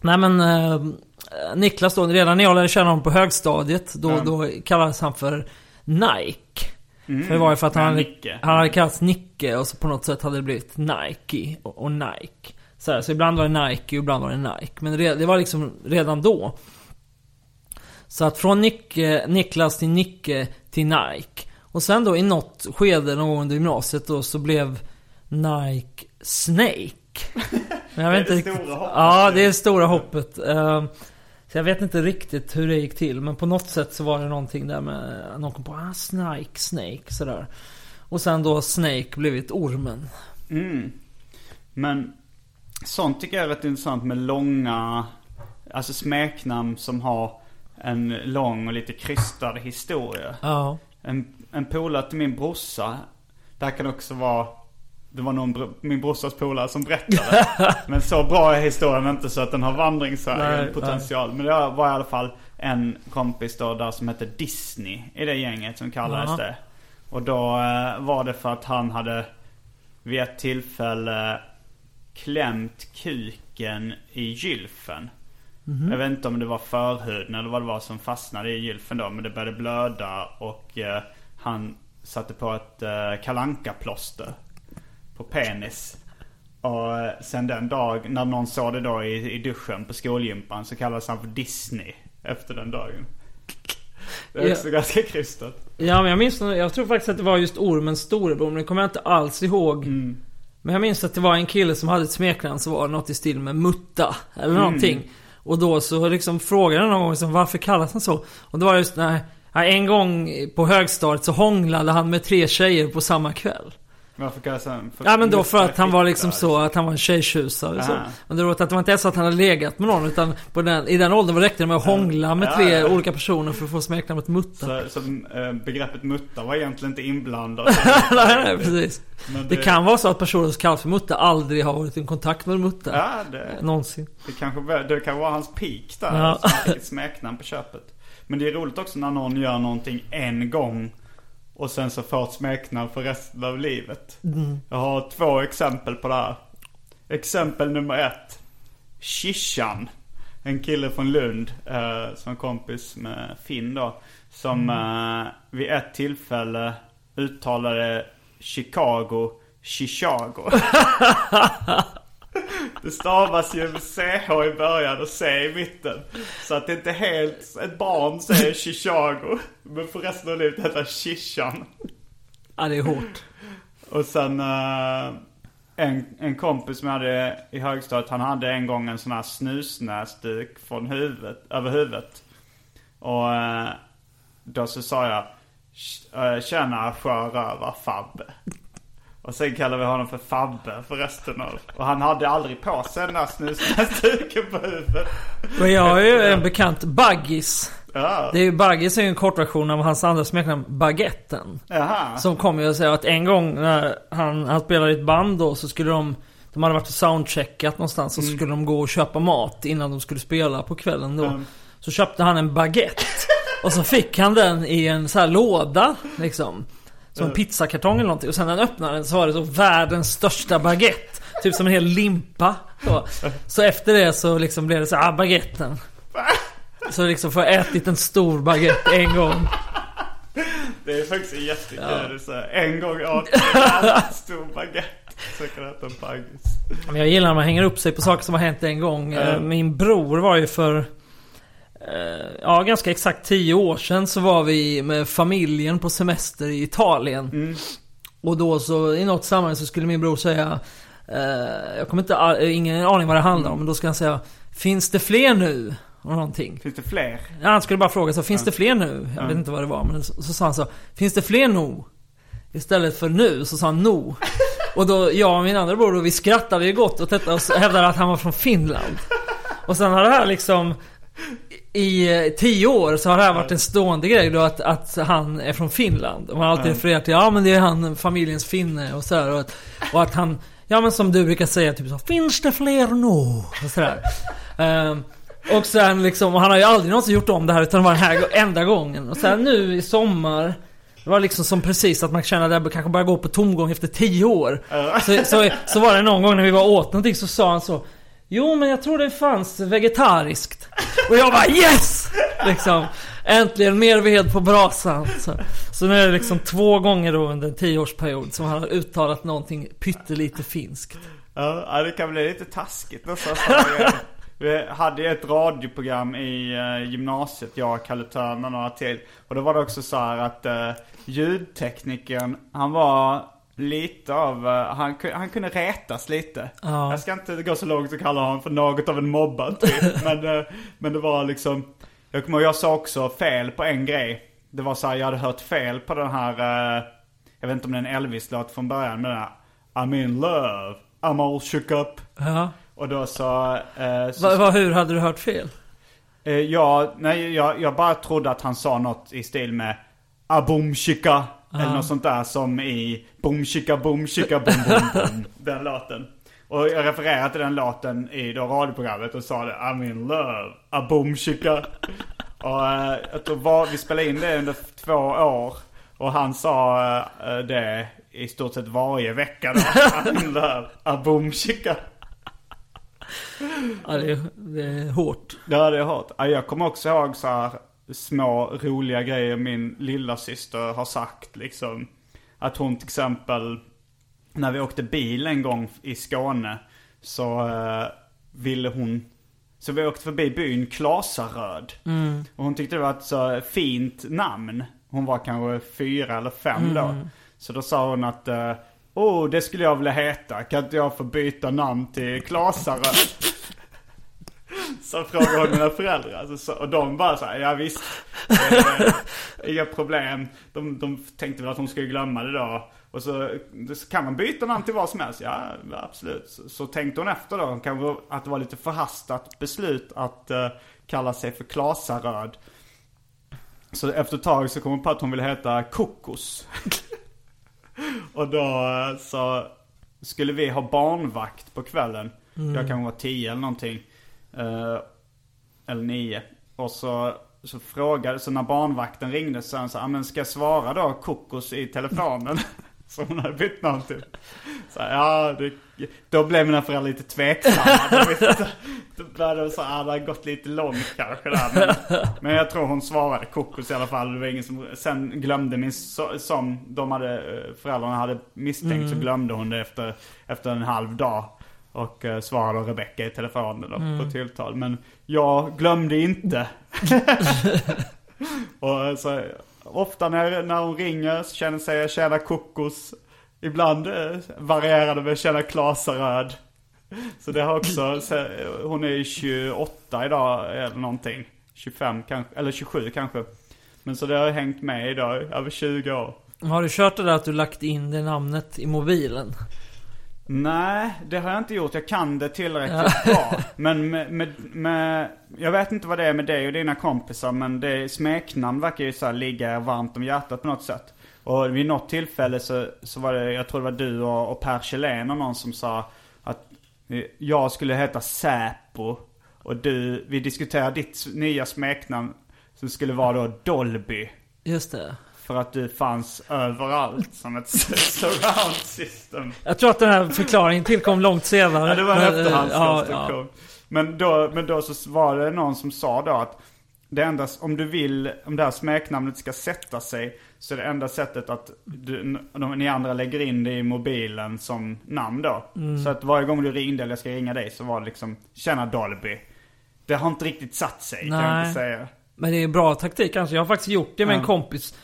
Nej men eh, Niklas då, redan när jag lärde känna honom på högstadiet, då, Ja. då kallades han för Nike. Mm. För det var ju för att han, Nicke. han hade kallats Nicke och så på något sätt hade det blivit Nike och, och Nike. Så, här, så ibland var det Nike och ibland var det Nike. Men det, det var liksom redan då. Så att från Nicke, Niklas till Nicke till Nike. Och sen då i något skede någon gång under gymnasiet då så blev Nike Snake. Men jag vet Det är inte det riktigt. stora hoppet. Ja, det är det stora hoppet. Så jag vet inte riktigt hur det gick till. Men på något sätt så var det någonting där med... Någon kom på ah, Snake, Snake sådär. Och sen då Snake blivit ormen. Mm. Men sånt tycker jag är rätt intressant med långa, alltså smeknamn som har en lång och lite krystad historia. Ja. En, en polare till min brorsa, det här kan också vara, det var någon, min brorsas polare som berättade. Men så bra är historien inte så att den har Nej, vandringsvägen potential. Men det var i alla fall en kompis då där som hette Disney i det gänget som kallades Jaha. det. Och då eh, var det för att han hade vid ett tillfälle klämt kuken i gylfen. Jag vet inte om det var förhuden eller vad det var som fastnade i gylfen då. Men det började blöda och eh, han satte på ett eh, kalanka plåster på penis. Och sen den dag när någon såg det då i, i duschen på skolgympan så kallades han för Disney efter den dagen. Det är Ja. också ganska krystat. Ja men jag minns jag tror faktiskt att det var just ormens storebror. Men det kommer jag inte alls ihåg. Men jag minns att det var en kille som hade ett smeknamn som var något i stil med Mutta. Eller någonting. Och då så liksom frågade jag någon gång liksom, varför kallas han så? Och det var just när, ja, en gång på högstadiet så hånglade han med tre tjejer på samma kväll. Varför kallas han för Ja men då för att han var liksom så att han var en tjejtjusare så. Men det var att det var inte så att han hade legat med någon utan på den, i den åldern räckte det med att hångla med Ja, tre ja. olika personer för att få smeknamnet Mutta. Så, så eh, begreppet mutta var egentligen inte inblandat. nej, nej, precis. Men Det kan vara så att personer som kallas för Mutta aldrig har varit i kontakt med Mutta. Ja, det, Någonsin. det kanske var- det kan vara hans peak där. Ja. Ja. Ett smeknamn på köpet. Men det är roligt också när någon gör någonting en gång. Och sen så får ett smeknamn för resten av livet. Jag har två exempel på det här. Exempel nummer ett. Shishan. En kille från Lund eh, som kompis med Finn då. Som eh, vid ett tillfälle uttalade Chicago Chicago. Det stavas ju med CH i början och C i mitten. Så att det inte helt, ett barn säger Chicago. Men för resten av livet heter det Shishan. Ja, det är hårt. Och sen eh, en, en kompis som jag hade i högstadiet, han hade en gång en sån här snusnäsduk från huvudet, över huvudet. Och eh, då så sa jag, "Tj- eh, tjena sjörövar Fabbe. Och sen kallade vi honom för Fabbe för resten av... Och han hade aldrig på sig den där snusnäsduken på huvudet. Men jag har ju en bekant, Baggis. Ja, Det är ju Baggis är ju en kortversion av hans andra smeknamn, Baguetten. jaha. Som kommer ju att säga att en gång när han, han spelade i ett band då så skulle de De hade varit och soundcheckat någonstans och så skulle de gå och köpa mat innan de skulle spela på kvällen då. Mm. Så köpte han en baguette. Och så fick han den i en så här låda liksom. Som en pizzakartong eller någonting. Och sen när han öppnade den så var det så världens största baguette. Typ som en hel limpa. Så, så efter det så liksom blev det så ah baguetten. Så liksom får jag ätit en stor baguette en gång. Det är faktiskt jättekul. Så en gång åt en stor baguette. Så kan jag äta en baggis. Men jag gillar när man hänger upp sig på saker som har hänt en gång. Eh, Min bror var ju för... eh, Ja, ganska exakt 10 år sedan så var vi med familjen på semester i Italien. Och då så i något sammanhang så skulle min bror säga... eh, jag kommer inte... Ingen aning vad det handlar om. Men då ska han säga... Finns det fler nu? Och någonting. Finns det fler? Ja, han skulle bara fråga så, finns det fler nu? Jag vet inte vad det var, men så, så sa han så, finns det fler nu? Istället för nu, så sa han no. Och då, jag och min andra bror, då, vi skrattade ju gott åt detta och hävdade att han var från Finland. Och sen har det här liksom i eh, tio år så har det här varit en stående grej då att, att han är från Finland. Och man har alltid refererat till, ja men det är han, familjens finne och sådär. Och att, och att han, ja men som du brukar säga, typ så, finns det fler nu? Och sådär. Ehm, och sen liksom, och han har ju aldrig någonsin gjort om det här utan det var den här enda gången. Och sen nu i sommar det var liksom som precis att man känner att det kanske börjar gå på tomgång efter tio år. Så, så, så var det någon gång när vi var åt någonting så sa han så Jo men jag tror det fanns vegetariskt. Och jag bara yes! Liksom. Äntligen mer ved på brasan. Så, så nu är det liksom två gånger då under en tioårsperiod som han har uttalat någonting pyttelite finskt. Ja, det kan bli lite taskigt nästan. Vi hade ju ett radioprogram i eh, gymnasiet, jag, och Kalle Törn och några till. Och då var det också så här att eh, ljudteknikern, han var lite av, uh, han, han kunde retas lite. Ja. Jag ska inte gå så långt och kalla honom för något av en mobbad typ. men, uh, men det var liksom, jag kommer jag sa också fel på en grej. Det var så här, jag hade hört fel på den här, uh, jag vet inte om det är en Elvis-låt från början, men den här I'm in love, I'm all shook up. Ja. Och då så... Eh, så Va, va, hur hade du hört fel? eh, jag, nej, jag, jag bara trodde att han sa något i stil med Aboom chicka. Eller något sånt där som i Boom chicka boom chicka boom boom boom. den låten. Och jag refererade till den låten i då radioprogrammet och sa det I'm in love, aboom chicka. och eh, jag tror var, vi spelade in det under två år. Och han sa eh, det i stort sett varje vecka då. I'm in love, aboom chicka. Ja, det, är, det är hårt. Ja, det hört. Ja, Jag kommer också ihåg så här små roliga grejer min lilla syster har sagt liksom. Att hon till exempel, när vi åkte bil en gång i Skåne så eh, ville hon, så vi åkte förbi byn Klasaröd. Och hon tyckte det var ett så fint namn. Hon var kanske fyra eller fem då. Så då sa hon att, eh, åh det skulle jag vilja heta. Kan inte jag få byta namn till Klasaröd? Så frågade hon mina föräldrar. Alltså, så, och de bara så här, ja visst. Eh, inga problem. De, de tänkte väl att hon skulle glömma det då. Och så, så kan man byta namn till vad som helst. Ja, absolut. Så, så tänkte hon efter då, kanske att det var lite förhastat beslut att eh, kalla sig för Klasaröd. Så efter ett tag så kom hon på att hon ville heta Kokos. och då eh, så skulle vi ha barnvakt på kvällen. Jag kanske var tio eller någonting. Eh, eller nio. Och så, så frågade, så när barnvakten ringde så sa han så här, "Ah, men ska jag svara då kokos i telefonen? Som hon hade bytt namn till. Så här, ja, det, då blev mina föräldrar lite tveksamma. Då började de så här, ah, det har gått lite långt kanske där. Men, men jag tror hon svarade kokos i alla fall. Det var ingen som, sen glömde min, so- som de hade, eh, föräldrarna hade misstänkt så glömde hon det efter, efter en halv dag. Och eh, svarade Rebecca i telefonen då, på tilltal. Men jag glömde inte. och eh, så, ofta när, när hon ringer så känner sig jag tjäna kokos. Ibland eh, varierar det med tjäna Klasaröd. Så det har också, så, eh, hon är 28 idag eller någonting. 25 kanske, eller 27 kanske. Men så det har hängt med idag, över 20 år. Har du kört det där att du lagt in det namnet i mobilen? Nej, det har jag inte gjort. Jag kan det tillräckligt bra. Men med, med, med, jag vet inte vad det är med dig och dina kompisar, men det, smeknamn verkar ju så här ligga varmt om hjärtat på något sätt. Och vid något tillfälle så, så var det, jag tror det var du och, och Per Kjellén och någon som sa att eh, jag skulle heta Säpo. Och du, vi diskuterade ditt nya smeknamn som skulle vara då Dolby. Just det. För att du fanns överallt som ett surround system. Jag tror att den här förklaringen tillkom långt senare. Ja, det var en eh, efterhandskonstruktion. ja, ja. Men, då, men då så var det någon som sa då att det enda, om du vill, om det här smeknamnet ska sätta sig så är det enda sättet att du, de, ni andra lägger in det i mobilen som namn då. Så att varje gång du ringde eller jag ska ringa dig så var det liksom, tjena Dolby. Det har inte riktigt satt sig kan jag Nej. inte säga. Men det är bra taktik kanske. Jag har faktiskt gjort det med en Ja. kompis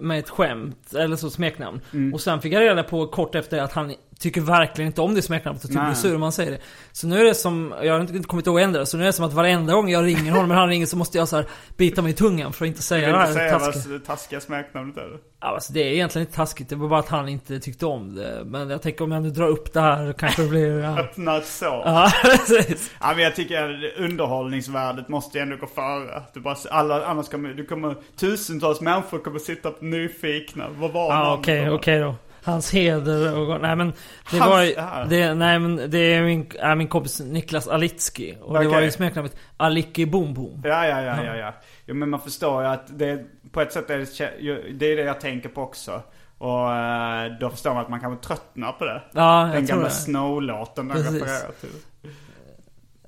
med ett, skämt, eller så smeknamn. Mm. Och sen fick jag reda på kort efter att han tycker verkligen inte om det smeknamnet och typ blir sur om man säger det. Så nu är det som, jag har inte kommit ihåg ändra det, så nu är det som att varenda gång jag ringer honom, eller han ringer så måste jag så här bita mig i tungan för att inte säga det här säga taskiga. vad taskiga smeknamnet är. Ja, alltså det är egentligen inte taskigt, det var bara att han inte tyckte om det. Men jag tänker om jag nu drar upp det här kanske det blir... Ja, Öppna ett sår. ja precis. Ja, men jag tycker underhållningsvärdet måste ju ändå gå före. Du bara, alla, annars kommer, du kommer, tusentals människor kommer sitta nyfikna. Vad var Ja namnet? okej, okej då. Hans heder och... Nej men... Det Hans- var ju... Det, nej men det är min, är min kompis Niklas Alitski. Och det Okej. var ju smeknamnet Aliki Boom Boom. Ja, ja, ja, ja, ja. Jo, men man förstår ju att det, på ett sätt är det, det är det jag tänker på också. Och eh, då förstår man att man kanske tröttnar på det. Ja, Den jag tror gamla det. Snow-låten den refererar till.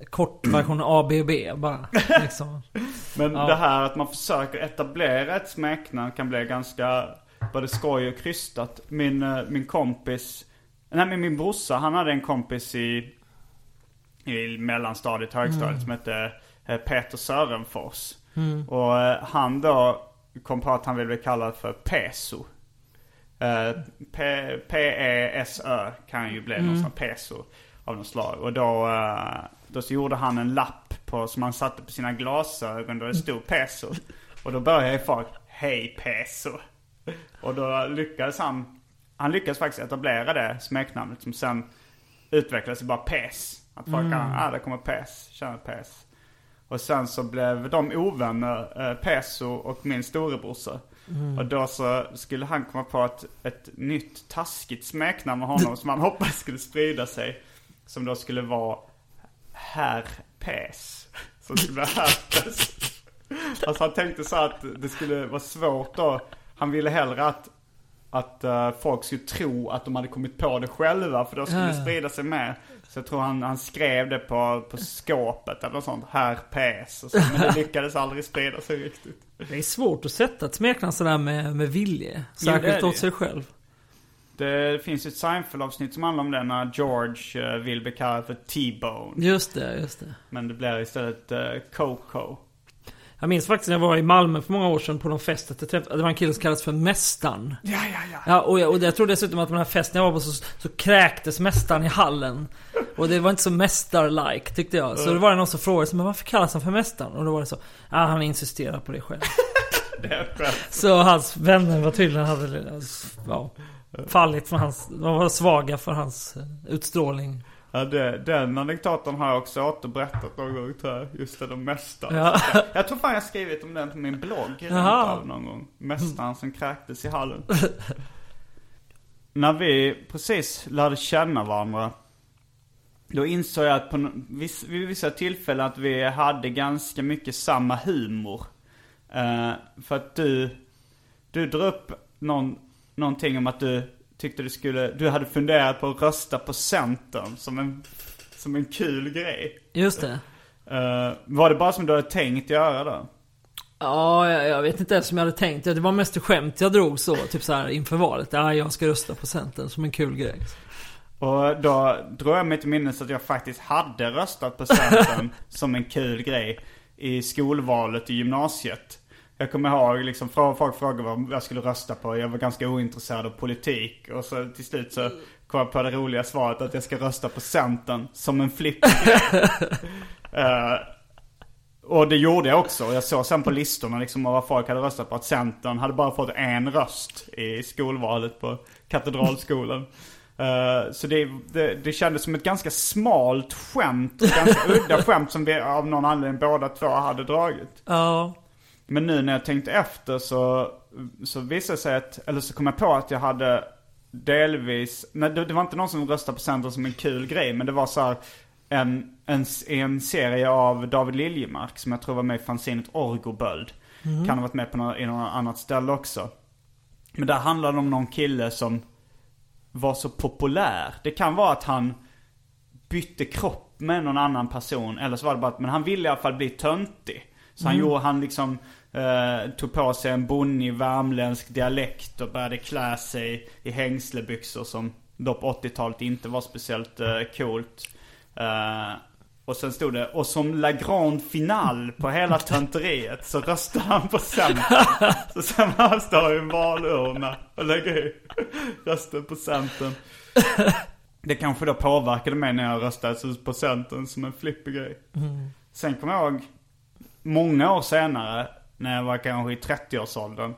Kort version ABB bara. Liksom. Men Ja. det här att man försöker etablera ett smeknamn kan bli ganska både skoj och krystat. Min, eh, min kompis, nej men min brorsa han hade en kompis i, i mellanstadiet, högstadiet som hette eh, Peter Sörenfors. Och eh, han då kom på att han ville bli kallad för Peso. P- P-E-S-Ö kan ju bli någon sån peso av något slag. Och då, då så gjorde han en lapp på, som han satte på sina glasögon där det stod peso. Och då började folk, hej peso. Och då lyckades han, han lyckades faktiskt etablera det smeknamnet som sen utvecklades till bara pes. Att folk mm. kan, ah det kommer pes, tjena pes. Och sen så blev de ovänner, eh, Peso och min storebrorsa. Och då så skulle han komma på ett, ett nytt taskigt smeknamn med honom som han hoppades skulle sprida sig. Som då skulle vara Herr Pes. Som skulle bli Herpes. Alltså han tänkte så att det skulle vara svårt då. Han ville hellre att, att eh, folk skulle tro att de hade kommit på det själva. För då skulle det Ja. sprida sig mer. Så jag tror han, han skrev det på, på skåpet eller något sånt. Herr Pes. Och så, men det lyckades aldrig sprida sig riktigt. Det är svårt att sätta ett smeknamn sådär med, med vilje. Särskilt åt sig själv. Det finns ett Seinfeld-avsnitt som handlar om det när George eh, vill bli kallad för T-Bone. Just det, just det. Men det blir istället uh, Coco. Jag minns faktiskt när jag var i Malmö för många år sedan på någon fest. Att jag träffade, det var en kille som kallades för Mästaren. Ja, ja, ja. Ja, och jag, och jag tror dessutom att på den här festen jag var på så, så kräktes mästaren i hallen. Och det var inte så mästar-like tyckte jag. Så det var det någon som frågade men varför kallas han för mästaren? Och då var det så, ja han insisterar på det själv. Det så hans vänner var tydligen hade, ja, fallit för hans, de var svaga för hans eh, utstrålning. Ja, det, den anekdoten har jag också återberättat någon gång tror jag. Just det, de mästare. Ja. Jag tror fan jag skrivit om den på min blogg Jaha. någon gång. Mästaren som kräktes i hallen. När vi precis lärde känna varandra. Då insåg jag att på viss, vid vissa tillfällen att vi hade ganska mycket samma humor. Eh, för att du, du drar upp någon, någonting om att du tyckte du skulle, du hade funderat på att rösta på Centern som en, som en kul grej. Just det. Eh, var det bara som du hade tänkt göra då? Ja, jag, jag vet inte ens om jag hade tänkt. Det var mest skämt jag drog så, typ så här inför valet. Ja, jag ska rösta på Centern som en kul grej. Och då drog jag mig till minnes att jag faktiskt hade röstat på Centern som en kul grej i skolvalet i gymnasiet. Jag kommer ihåg liksom, folk frågade vad jag skulle rösta på. Jag var ganska ointresserad av politik. Och så till slut så kom jag på det roliga svaret att jag ska rösta på Centern som en flipp. Eh, och det gjorde jag också. Jag såg sen på listorna liksom vad folk hade röstat på att Centern hade bara fått en röst i skolvalet på Katedralskolan. Eh, så det, det, det kändes som ett ganska smalt skämt, ett ganska udda skämt som vi av någon anledning båda två hade dragit. Ja. Men nu när jag tänkte efter så, så visade det sig att, eller så kom jag på att jag hade delvis, nej det, det var inte någon som röstade på Centern som en kul grej, men det var så här en, en, en serie av David Liljemark som jag tror var med i fanzinet Orgoböld. Kan ha varit med på något, i något annat ställe också. Men där handlade det om någon kille som var så populär. Det kan vara att han bytte kropp med någon annan person. Eller så var det bara att, men han ville i alla fall bli töntig. Så han gjorde, han liksom eh, tog på sig en bonnig värmländsk dialekt och började klä sig i hängslebyxor som då på 80-talet inte var speciellt eh, coolt. Eh, och sen stod det, och som la grande final på hela tönteriet så röstade han på Centern. så sen han står i en valurna och lägger i rösten på Centern. Det kanske då påverkade mig när jag röstade på Centern som en flippig grej. Sen kommer jag ihåg, många år senare, när jag var kanske i 30-årsåldern.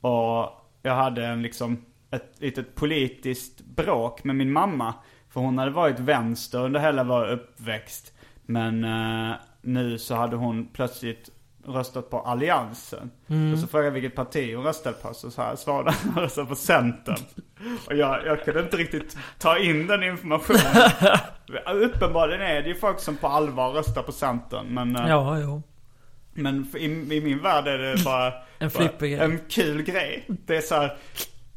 Och jag hade en liksom, ett litet politiskt bråk med min mamma. För hon hade varit vänster under hela vår uppväxt. Men eh, nu så hade hon plötsligt röstat på Alliansen. Och så frågade jag vilket parti hon röstade på. Så, så här svarade hon att röstade på Centern. Och jag, jag kunde inte riktigt ta in den informationen. Uppenbarligen är det ju folk som på allvar röstar på Centern. Men, eh, Ja, jo. Men i, i min värld är det bara, En bara en kul grej. Det är så här,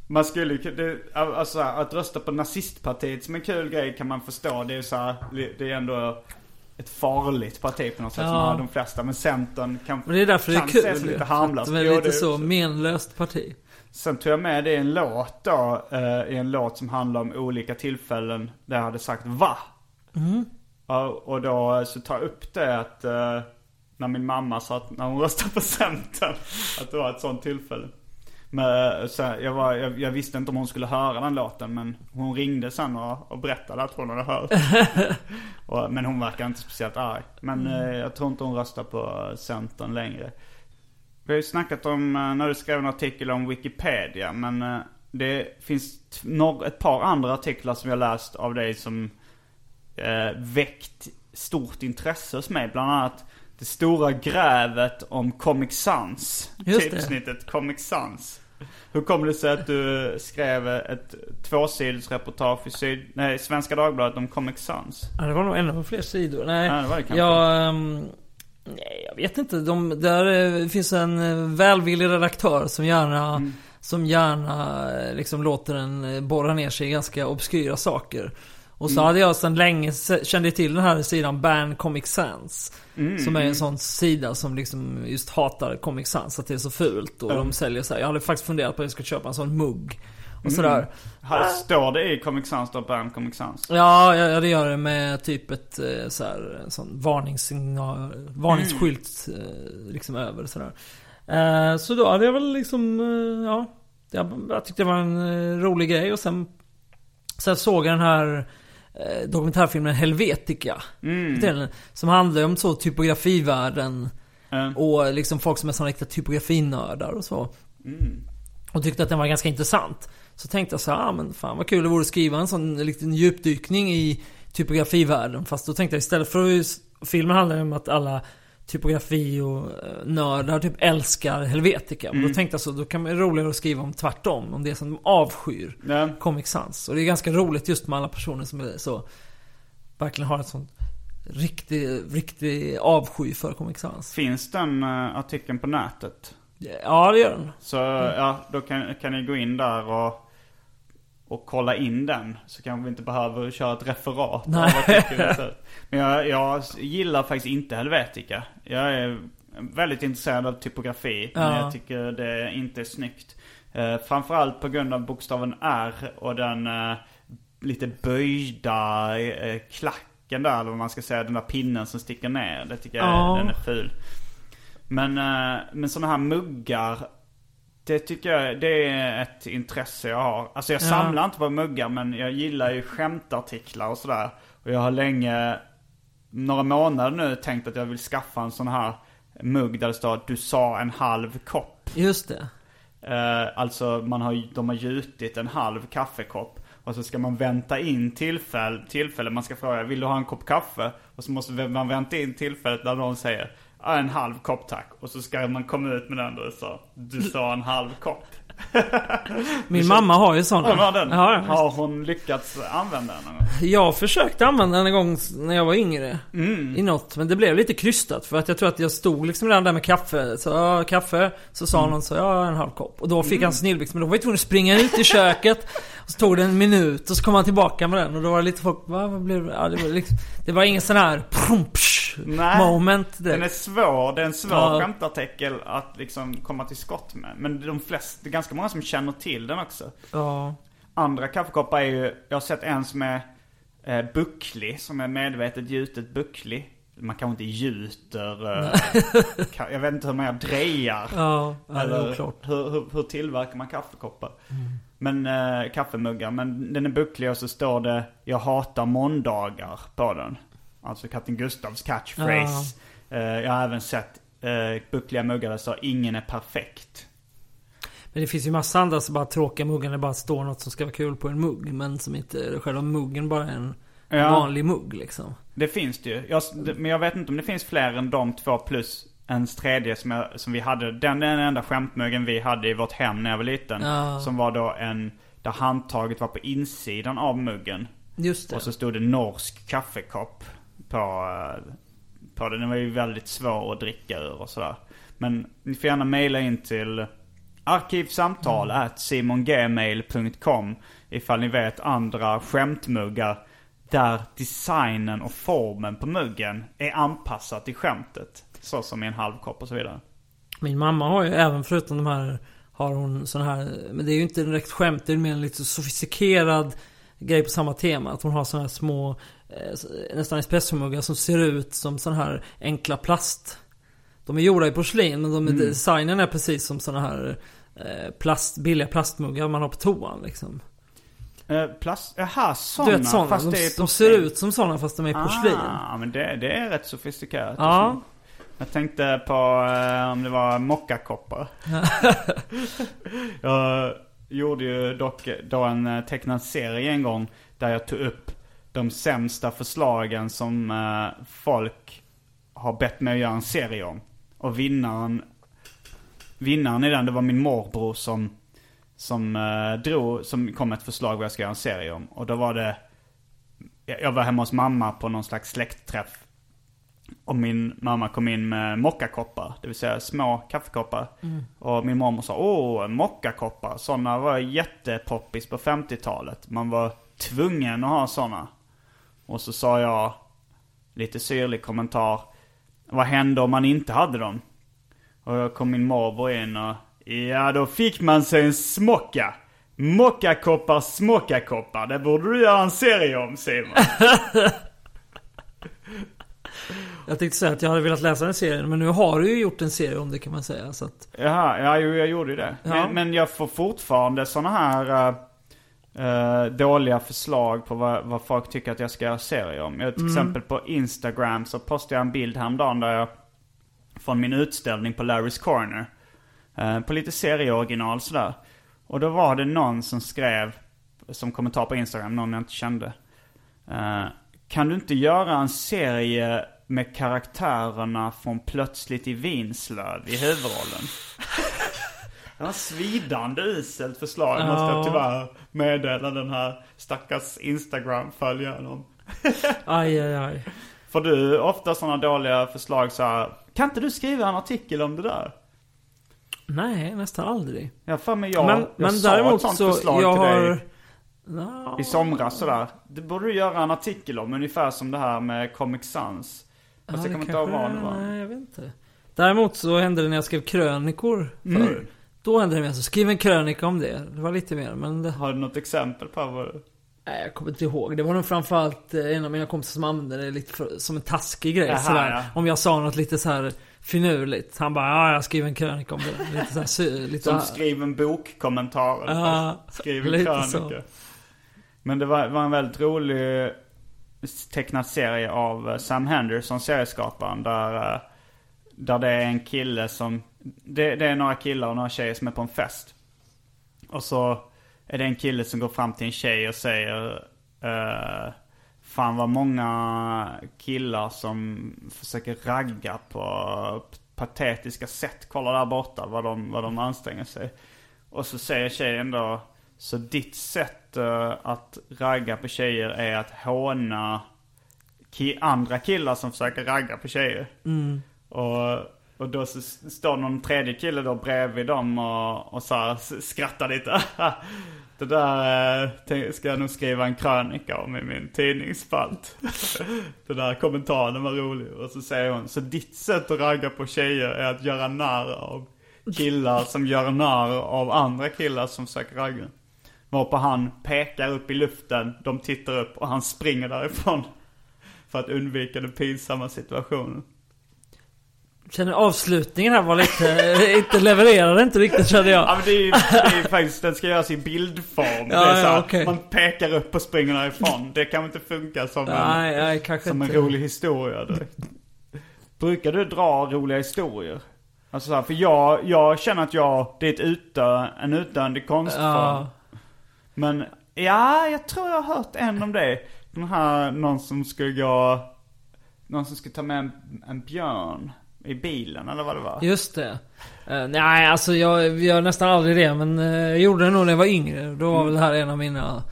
man skulle det, alltså att rösta på nazistpartiet som en kul grej kan man förstå. Det är så här, det är ändå ett farligt parti på något sätt som Ja. har de flesta. Men Centern kan, Men det är därför det är kan kul. ses som lite harmlöst. Det är lite så menlöst parti. Sen tog jag med det i en låt då. eh, I en låt som handlar om olika tillfällen där jag hade sagt va. Ja, och då så tar jag upp det att eh, när min mamma sa att när hon röstade på Centern. Att det var ett sånt tillfälle. Men, eh, så jag, var, jag, jag visste inte om hon skulle höra den låten men hon ringde sen och, och berättade att hon hade hört. och, men hon verkar inte speciellt arg. Men eh, jag tror inte hon röstar på Centern längre. Vi har ju snackat om eh, när du skrev en artikel om Wikipedia. Men eh, det finns ett par andra artiklar som jag läst av dig som eh, väckt stort intresse hos mig. Bland annat det stora grävet om Comic Sans. Typsnittet Comic Sans. Hur kom det sig att du skrev ett tvåsidesreportage i Syd, nej, Svenska Dagbladet om Comic Sans? Ja, det var nog ännu fler sidor. Nej, Ja, det var det kanske. jag... ehm, nej, jag vet inte. De, där eh, finns en eh, välvillig redaktör som gärna, Mm. som gärna eh, liksom låter en borra ner sig i ganska obskyra saker. Och Mm. så hade jag sedan länge kände till den här sidan Ban Comic Sans. Mm, Som är en sån sida som liksom just hatar Comic Sans, att det är så fult. Och Mm. de säljer så här. Jag hade faktiskt funderat på att jag ska köpa en sån mugg. Och Mm. sådär. Här står det i Comic Sans då, Bam Comic Sans? Ja, ja, det gör det med typ ett eh, så här, en sån varningssignal, varningsskylt eh, liksom över sådär. Eh, så då hade jag väl liksom, ja. Jag, jag tyckte det var en rolig grej och sen, sen såg jag den här eh, dokumentärfilmen Helvetica. Mm. Som handlar om så typografivärlden Eh, och liksom folk som är såna riktiga typografinördar och så. mm. Och tyckte att den var ganska intressant. Så tänkte jag så här, ah, men fan vad kul det vore att skriva en sån liten djupdykning i typografivärlden. Fast då tänkte jag istället för att filmen handlar om att alla typografi och eh, nördar typ älskar Helvetica. Men då tänkte jag så, då kan man det roligare att skriva om tvärtom. Om det som de avskyr Ja. Comic Sans. Och det är ganska roligt just med alla personer som är så verkligen har ett sånt riktig, riktig avsky för Comic Sans. Finns den uh, artikeln på nätet? Ja, det gör den. Så ja, då kan, kan ni gå in där och, och kolla in den. Så kanske vi inte behöver köra ett referat. Nej. Men jag, jag gillar faktiskt inte Helvetica. Jag är väldigt intresserad av typografi. Men Ja. jag tycker det inte är snyggt. Uh, framförallt på grund av bokstaven R och den eh, lite böjda eh, klacken där, eller vad man ska säga. Den där pinnen som sticker ner. Det tycker jag Ja. den är ful. Men, eh, men sådana här muggar. Det tycker jag, det är ett intresse jag har. Alltså jag Ja. samlar inte på muggar men jag gillar ju skämtartiklar och sådär. Och jag har länge, några månader nu tänkt att jag vill skaffa en sån här mugg där det står att du sa en halv kopp. Just det. Eh, alltså man har, de har gjutit en halv kaffekopp. Och så ska man vänta in tillfälle, tillfälle man ska fråga vill du ha en kopp kaffe? Och så måste man vänta in tillfället där någon säger en halv kopp tack. Och så ska man komma ut med den då och så, du sa en halv kopp. Min mamma har ju sådana. Hon har den. Ja, har hon lyckats använda den någon gång? Jag försökte använda den en gång när jag var yngre. Mm. I något, men det blev lite krystat för att jag tror att jag stod liksom redan där med kaffe. Så ja, kaffe, så sa Mm. någon så ja, en halv kopp. Och då fick han snillblixt, men då var jag tvungen att springa ut i köket. Och så tog det en minut och så kom han tillbaka med den och då var det lite folk, va, vad blev det? Ja, det var liksom, det var ingen sån här prumpsch Nej. moment direkt. Den är svår, det är en svår Ja. skämtartikel att liksom komma till skott med. Men de flesta, det är ganska många som känner till den också. Ja. Andra kaffekoppar är ju, jag har sett en som är eh, bucklig, som är medvetet gjutet bucklig. Man kanske inte gjuter, eh, ka- jag vet inte hur man gör, drejar. Ja, ja Eller hur, hur, hur tillverkar man kaffekoppar? Men eh, kaffemuggar, men den är bucklig och så står det 'Jag hatar måndagar' på den. Alltså Katten Gustavs catchphrase. Eh, jag har även sett eh, buckliga muggar där det står 'Ingen är perfekt' Men det finns ju massa andra så bara tråkiga muggar där bara står något som ska vara kul på en mugg. Men som inte, själva muggen bara är en Ja. vanlig mugg liksom. Det finns det ju. Jag, men jag vet inte om det finns fler än de två plus en tredje som, jag, som vi hade. Den den enda skämtmuggen vi hade i vårt hem när jag var liten. Ja. Som var då en, där handtaget var på insidan av muggen. Just det. Och så stod det norsk kaffekopp på, på den. Den var ju väldigt svår att dricka ur och sådär. Men ni får gärna mejla in till arkivsamtal Mm. at simongmail.com ifall ni vet andra skämtmuggar där designen och formen på muggen är anpassat till skämtet. Så som i en halvkopp och så vidare. Min mamma har ju även förutom de här Har hon sån här Men det är ju inte direkt skämt Det är mer en lite sofistikerad Grej på samma tema Att hon har såna här små eh, Nästan espressomuggar som ser ut som sån här enkla plast De är gjorda i porslin men de, Mm. designen är precis som såna här eh, plast, Billiga plastmuggar man har på toan liksom Eh, plast, jaha, sådana. Du vet såna, fast de, det är de ser ut som såna fast de är i porslin Ah, men det, det är rätt sofistikerat. Ja. Jag tänkte på eh, om det var mockakoppar. jag gjorde ju dock då en eh, tecknad serie en gång där jag tog upp de sämsta förslagen som eh, folk har bett mig att göra en serie om. Och vinnaren, vinnaren i den, det var min morbror som, som eh, drog, som kom med ett förslag vad jag ska göra en serie om. Och då var det, jag var hemma hos mamma på någon slags släktträff. Och min mamma kom in med mockakoppar, det vill säga små kaffekoppar. Och min mormor sa, åh, mockakoppar. Sådana var jättepoppis på 50-talet. Man var tvungen att ha sådana. Och så sa jag, lite syrlig kommentar, vad hände om man inte hade dem? Och då kom min morbror in och, ja då fick man sig en smocka. Mockakoppar, smockakoppar. Det borde du göra en serie om Simon. Jag tänkte säga att jag hade velat läsa den serien men nu har du ju gjort en serie om det kan man säga så att Jaha, ja jo, jag gjorde ju det. Ja. Men, men jag får fortfarande sådana här eh, dåliga förslag på vad, vad folk tycker att jag ska göra serie om. Jag, till exempel på Instagram så postade jag en bild häromdagen där jag från min utställning på Larry's Corner. Eh, på lite serieoriginal sådär. Och då var det någon som skrev som kommentar på Instagram, någon jag inte kände. Eh, kan du inte göra en serie med karaktärerna från Plötsligt i Vinslöv i huvudrollen? Det var svidande uselt förslag måste jag Ja. tyvärr meddela den här stackars Instagram-följaren om. Aj aj aj Får du ofta sådana dåliga förslag så här, Kan inte du skriva en artikel om det där? Nej nästan aldrig har för mig jag, Men, jag men sa däremot ett sånt så förslag jag till har dig Ja. i somras sådär. Det borde du göra en artikel om, ungefär som det här med Comic Sans. Fast Ja, jag kommer inte ihåg vad det var. Nej, jag vet inte. Däremot så hände det när jag skrev krönikor förr. Mm. Då hände det mer så. Skriv en krönika om det. Det var lite mer, men det... Har du något exempel på vad Nej, jag kommer inte ihåg. Det var nog framförallt eh, en av mina kompisar som använde det lite för, som en taskig grej. Jaha, sådär. ja. Om jag sa något lite så här finurligt. Han bara, ja jag skriver en krönika om det. Lite så här, lite Som skriv en bok-kommentar. Ja, fast skriv en lite krönika. så. Men det var, var en väldigt rolig tecknad serie av eh, Sam Henderson, serieskaparen. Där, eh, där det är en kille som... Det, det är några killar och några tjejer som är på en fest. Och så är det en kille som går fram till en tjej och säger eh, Fan vad många killar som försöker ragga på patetiska sätt. Kolla där borta vad de, vad de anstränger sig. Och så säger tjejen då Så ditt sätt eh, att ragga på tjejer är att håna ki- andra killar som försöker ragga på tjejer. Och, och då så står någon tredje kille då bredvid dem och, och så här skrattar lite. Det där eh, ska jag nog skriva en krönika om i min tidningsspalt. Den där kommentaren var rolig. Och så säger hon, så ditt sätt att ragga på tjejer är att göra narr av killar som gör narr av andra killar som söker ragga. Varpå han pekar upp i luften, de tittar upp och han springer därifrån. För att undvika den pinsamma situationen. Känner avslutningen här var lite... inte levererade inte riktigt kände jag. Ja men det är ju det är faktiskt, den ska göras i bildform. Ja, det är så ja, okej. Man pekar upp och springer därifrån. Det kan inte funka som en, Nej, nej kanske som en inte. rolig historia direkt. Brukar du dra roliga historier? Alltså så här, för jag, jag känner att jag, det är ett utdö, en utdöende konstform. Ja. Men ja, jag tror jag har hört en om det. Den här, någon som skulle gå, någon som skulle ta med en, en björn i bilen eller vad det var. Just det. Eh, nej, alltså jag gör nästan aldrig det. Men eh, jag gjorde det nog när jag var yngre. Då var väl det här en av mina...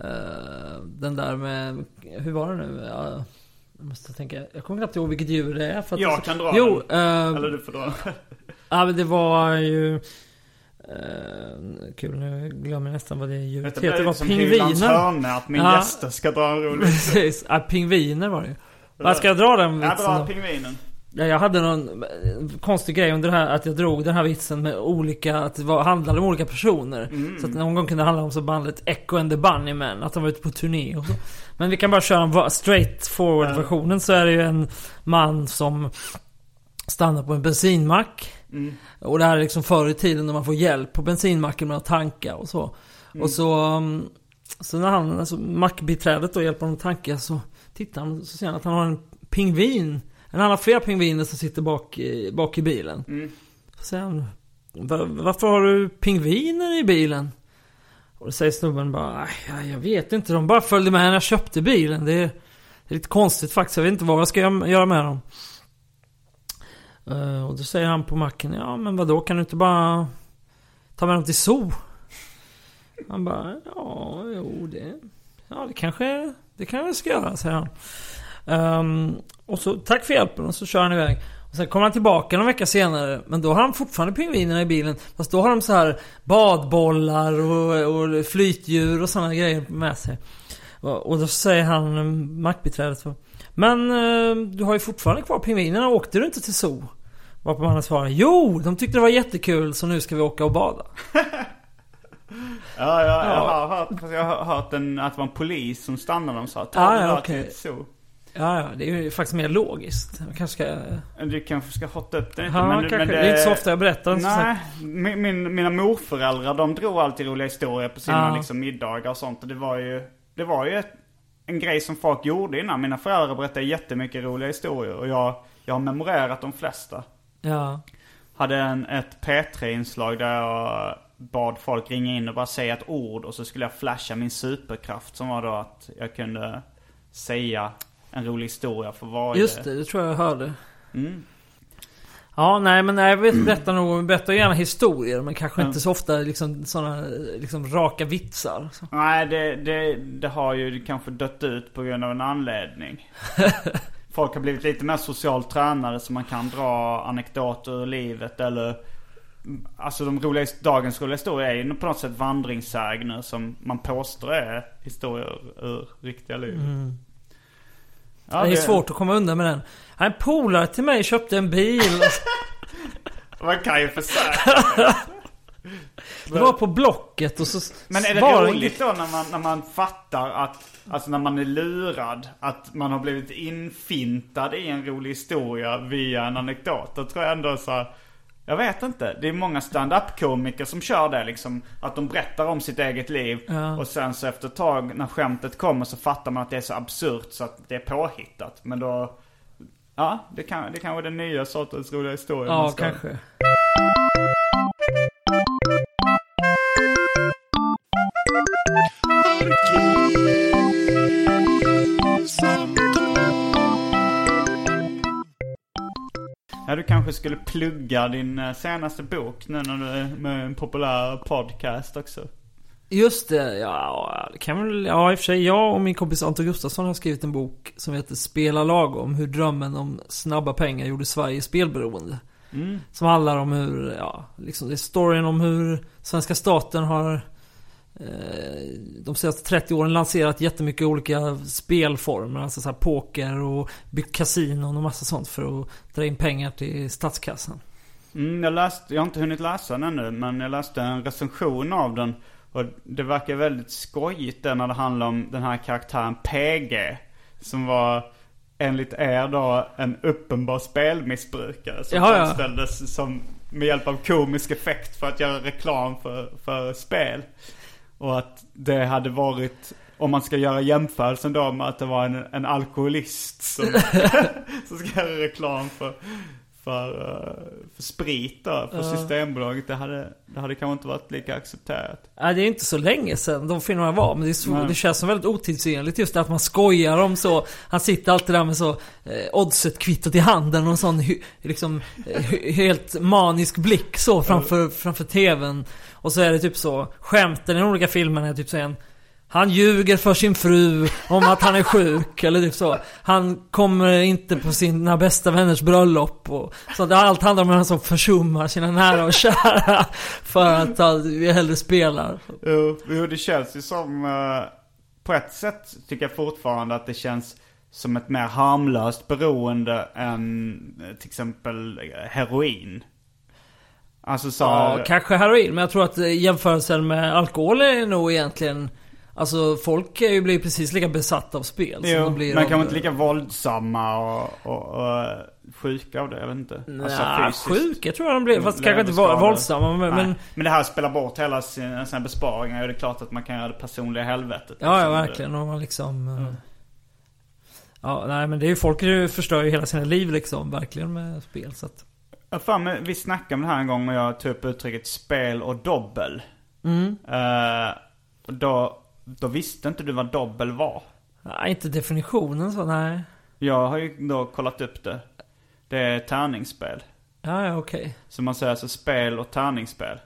eh, den där med... Hur var det nu? Ja, jag måste tänka. Jag kommer knappt ihåg vilket djur det är. För att Jag alltså- kan dra Jo, den. eh, Eller du får dra. ja, men det var ju... eh, kul, nu glömmer jag nästan vad det djuret heter. Det var som pingviner. hörna, att min Ja. gäster ska dra en rolig Precis. Ja, pingviner var det ju. Vad ska jag dra den Jag drar pingvinen. Ja, jag hade någon eh, konstig grej under det här att jag drog den här vitsen med olika, att det var, handlade om olika personer. Så att någon gång kunde det handla om så bandet Echo and the Bunnymen, att de var ute på turné och så. Men vi kan bara köra en straight forward versionen så är det ju en man som stannar på en bensinmack. Och det här är liksom förr i tiden när man får hjälp på bensinmacken med att tanka och så. Och så, um, så när han, alltså mackbiträdet då hjälper honom att tanka så tittar han så ser han att han har en pingvin. En han har flera pingviner som sitter bak i, bak i bilen. Så säger han, "Va- varför har du pingviner i bilen? Och då säger snubben bara, "Aj, ja, jag vet inte, de bara följde med när jag köpte bilen. Det är, det är lite konstigt faktiskt, jag vet inte vad jag ska göra göra med dem. Eh, och då säger han på macken, ja men vad då kan du inte bara ta med dem till zoo? Han bara, ja, jo det, ja det kanske, det kan jag ska göra, säger han. Ehm, och så, tack för hjälpen, och så kör han iväg. Och sen kommer han tillbaka någon vecka senare, men då har han fortfarande pingvinerna i bilen. Fast då har de så här badbollar och, och flytdjur och sådana grejer med sig. Och, och då säger han, eh, mackbiträdet så. Men eh, du har ju fortfarande kvar pingvinerna, åkte du inte till zoo? Varpå mannen svarar, jo, de tyckte det var jättekul så nu ska vi åka och bada. Ja, ja, jag Ja. har hört, jag har hört en, att det var en polis som stannade och sa ta ja, där okej. till zoo. Ja, ja, det är ju faktiskt mer logiskt. Jag kanske ska... Du kanske ska hotta upp det lite. Ja, men, kanske. men det... är inte så ofta jag berättar Nej, min, min, mina morföräldrar de drog alltid roliga historier på sina Ja. liksom, middagar och sånt. Och det var ju, det var ju ett, en grej som folk gjorde innan. Mina föräldrar berättade jättemycket roliga historier. Och jag, jag har memorerat de flesta. Ja. Hade en, ett P3-inslag där jag bad folk ringa in och bara säga ett ord. Och så skulle jag flasha min superkraft som var då att jag kunde säga en rolig historia för varje. Just det, det tror jag jag hörde. Mm. Ja, nej men nej, jag vet, berättar nog, berättar gärna historier men kanske Mm. inte så ofta liksom sådana liksom raka vitsar. Så. Nej, det, det, det har ju kanske dött ut på grund av en anledning. Folk har blivit lite mer socialt tränade så man kan dra anekdoter ur livet eller Alltså de roliga, dagens roliga historier är ju på något sätt vandringssägner som man påstår är historier ur riktiga livet. Ja, det är svårt att komma undan med den. En polare till mig köpte en bil. Man kan ju försäkra. Det var på Blocket och så Men är det roligt då när man, när man fattar att, alltså när man är lurad, att man har blivit infintad i en rolig historia via en anekdot? Då tror jag ändå så här, jag vet inte. Det är många stand-up komiker som kör det liksom. Att de berättar om sitt eget liv. Ja. Och sen så efter ett tag när skämtet kommer så fattar man att det är så absurt så att det är påhittat. Men då, ja det kan, det kan vara den nya sortens roliga historia. Ja, kanske. Ja, du kanske skulle plugga din eh, senaste bok nu när du är med en populär podcast också. Just det, ja, det kan väl, ja i och för sig jag och min kompis Anton Gustafsson har skrivit en bok som heter Spela lagom, hur drömmen om snabba pengar gjorde Sverige spelberoende. Som handlar om hur, ja, liksom det är storyn om hur svenska staten har de senaste 30 åren lanserat jättemycket olika spelformer. Alltså så poker och byggt kasinon och massa sånt för att dra in pengar till statskassan. Mm, jag, läste, jag har inte hunnit läsa den ännu, men jag läste en recension av den. Och det verkar väldigt skojigt det när det handlar om den här karaktären PG. Som var enligt er då en uppenbar spelmissbrukare. Som Jaha, ja. som med hjälp av komisk effekt för att göra reklam för, för spel. Och att det hade varit, om man ska göra jämförelsen då med att det var en, en alkoholist som, som ska göra reklam för, för, eh, för sprit då, för Systembolaget. Det hade, det hade kanske inte varit lika accepterat. Nej, det är inte så länge sedan de filmerna var. Men det, så, det känns som väldigt otidsenligt just det att man skojar om så. Han sitter alltid där med så eh, oddset-kvittot i handen och en sån liksom, eh, helt manisk blick så framför, framför TVn. Och så är det typ så, skämten i de olika filmerna är typ så en han ljuger för sin fru om att han är sjuk eller typ så. Han kommer inte på sina bästa vänners bröllop och så. Det allt handlar om han som försummar sina nära och kära för att han vi hellre spelar. Jo, det känns ju som, eh, på ett sätt tycker jag fortfarande att det känns som ett mer harmlöst beroende än eh, till exempel eh, heroin. Alltså så Ja, här, kanske heroin, men jag tror att eh, jämförelsen med alkohol är nog egentligen... Alltså folk är ju blivit precis lika besatta av spel som jo, de blir men kanske inte lika våldsamma och, och, och eh, sjuka av det, jag vet inte. Alltså Nej, fysiskt. sjuka tror jag de blir. Fast Blir kanske inte våldsamma, men... Men Men det här spelar bort hela sina, sina besparingar. Och det är klart att man kan göra det personliga helvetet. ja, ja, liksom. verkligen. Och man liksom... eh, Ja, nej men det är ju folk ju- förstör ju hela sina liv liksom, verkligen med spel så att... Jag mig, vi snackade om det här en gång och jag tog upp uttrycket spel och dobbel. Mm. Och då, då visste inte du vad dobbel var. Nej, inte definitionen så, nej. Jag har ju då kollat upp det. Det är tärningsspel. Ja, ja, okej. Så man säger alltså spel och tärningsspel.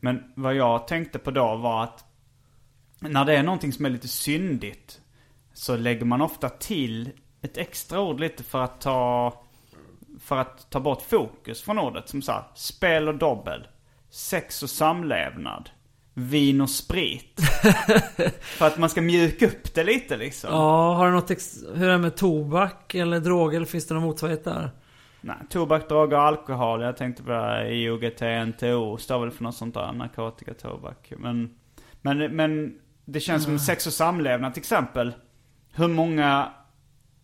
Men vad jag tänkte på då var att när det är någonting som är lite syndigt så lägger man ofta till ett extra ord lite för att ta för att ta bort fokus från ordet. Som så här, spel och dobbel, sex och samlevnad, vin och sprit. för att man ska mjuka upp det lite liksom. Ja, har du något ex... Hur är det med tobak eller droger? Eller finns det någon motsvarighet där? Nej, tobak, droger och alkohol. Jag tänkte på det här IOGT, NTO. Står väl för något sånt där. Narkotika, tobak. Men, men, men det känns som sex och samlevnad till exempel. Hur många...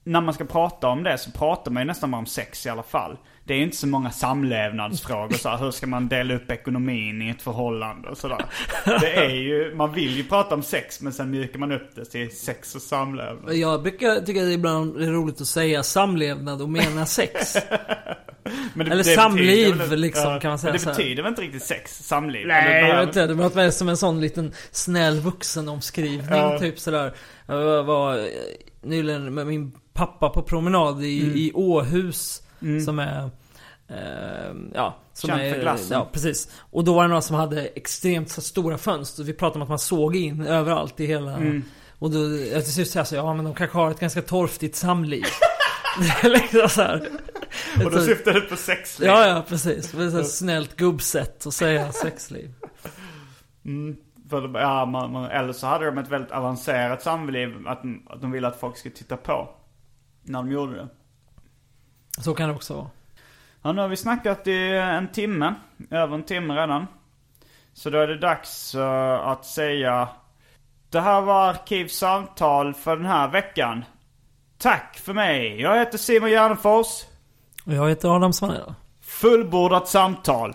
När man ska prata om det så pratar man ju nästan bara om sex i alla fall. Det är inte så många samlevnadsfrågor så här, Hur ska man dela upp ekonomin i ett förhållande och sådär. Det är ju... Man vill ju prata om sex men sen mjukar man upp det till sex och samlevnad. Jag brukar tycka att det ibland är roligt att säga samlevnad och mena sex. Det, Eller det samliv, betyder liksom, kan man säga Men det betyder väl inte riktigt sex, samliv? Nej, jag vet inte. Det var mer som en sån liten snäll vuxenomskrivning. Ja. Typ sådär. Jag var nyligen med min pappa på promenad i, Mm. i Åhus. Som är... Eh, ja, som Känt är, för glassen. Ja, precis. Och då var det några som hade extremt stora fönster. Vi pratade om att man såg in överallt i hela... Mm. Och då, jag till slut säger jag så, ja men de kanske har ett ganska torftigt samliv. Liksom så här. Och då syftar du på sexliv? Ja, ja precis. Det är så här snällt gubbsätt att säga sexliv. Mm, för, ja, man, man, eller så hade de ett väldigt avancerat samliv. Att, att de ville att folk skulle titta på. När de gjorde det. Så kan det också vara. Ja, nu har vi snackat i en timme. Över en timme redan. Så då är det dags eh, att säga Det här var Arkivsamtal för den här veckan. Tack för mig. Jag heter Simon Gärdenfors. Och jag heter Adam Svanell. Fullbordat samtal.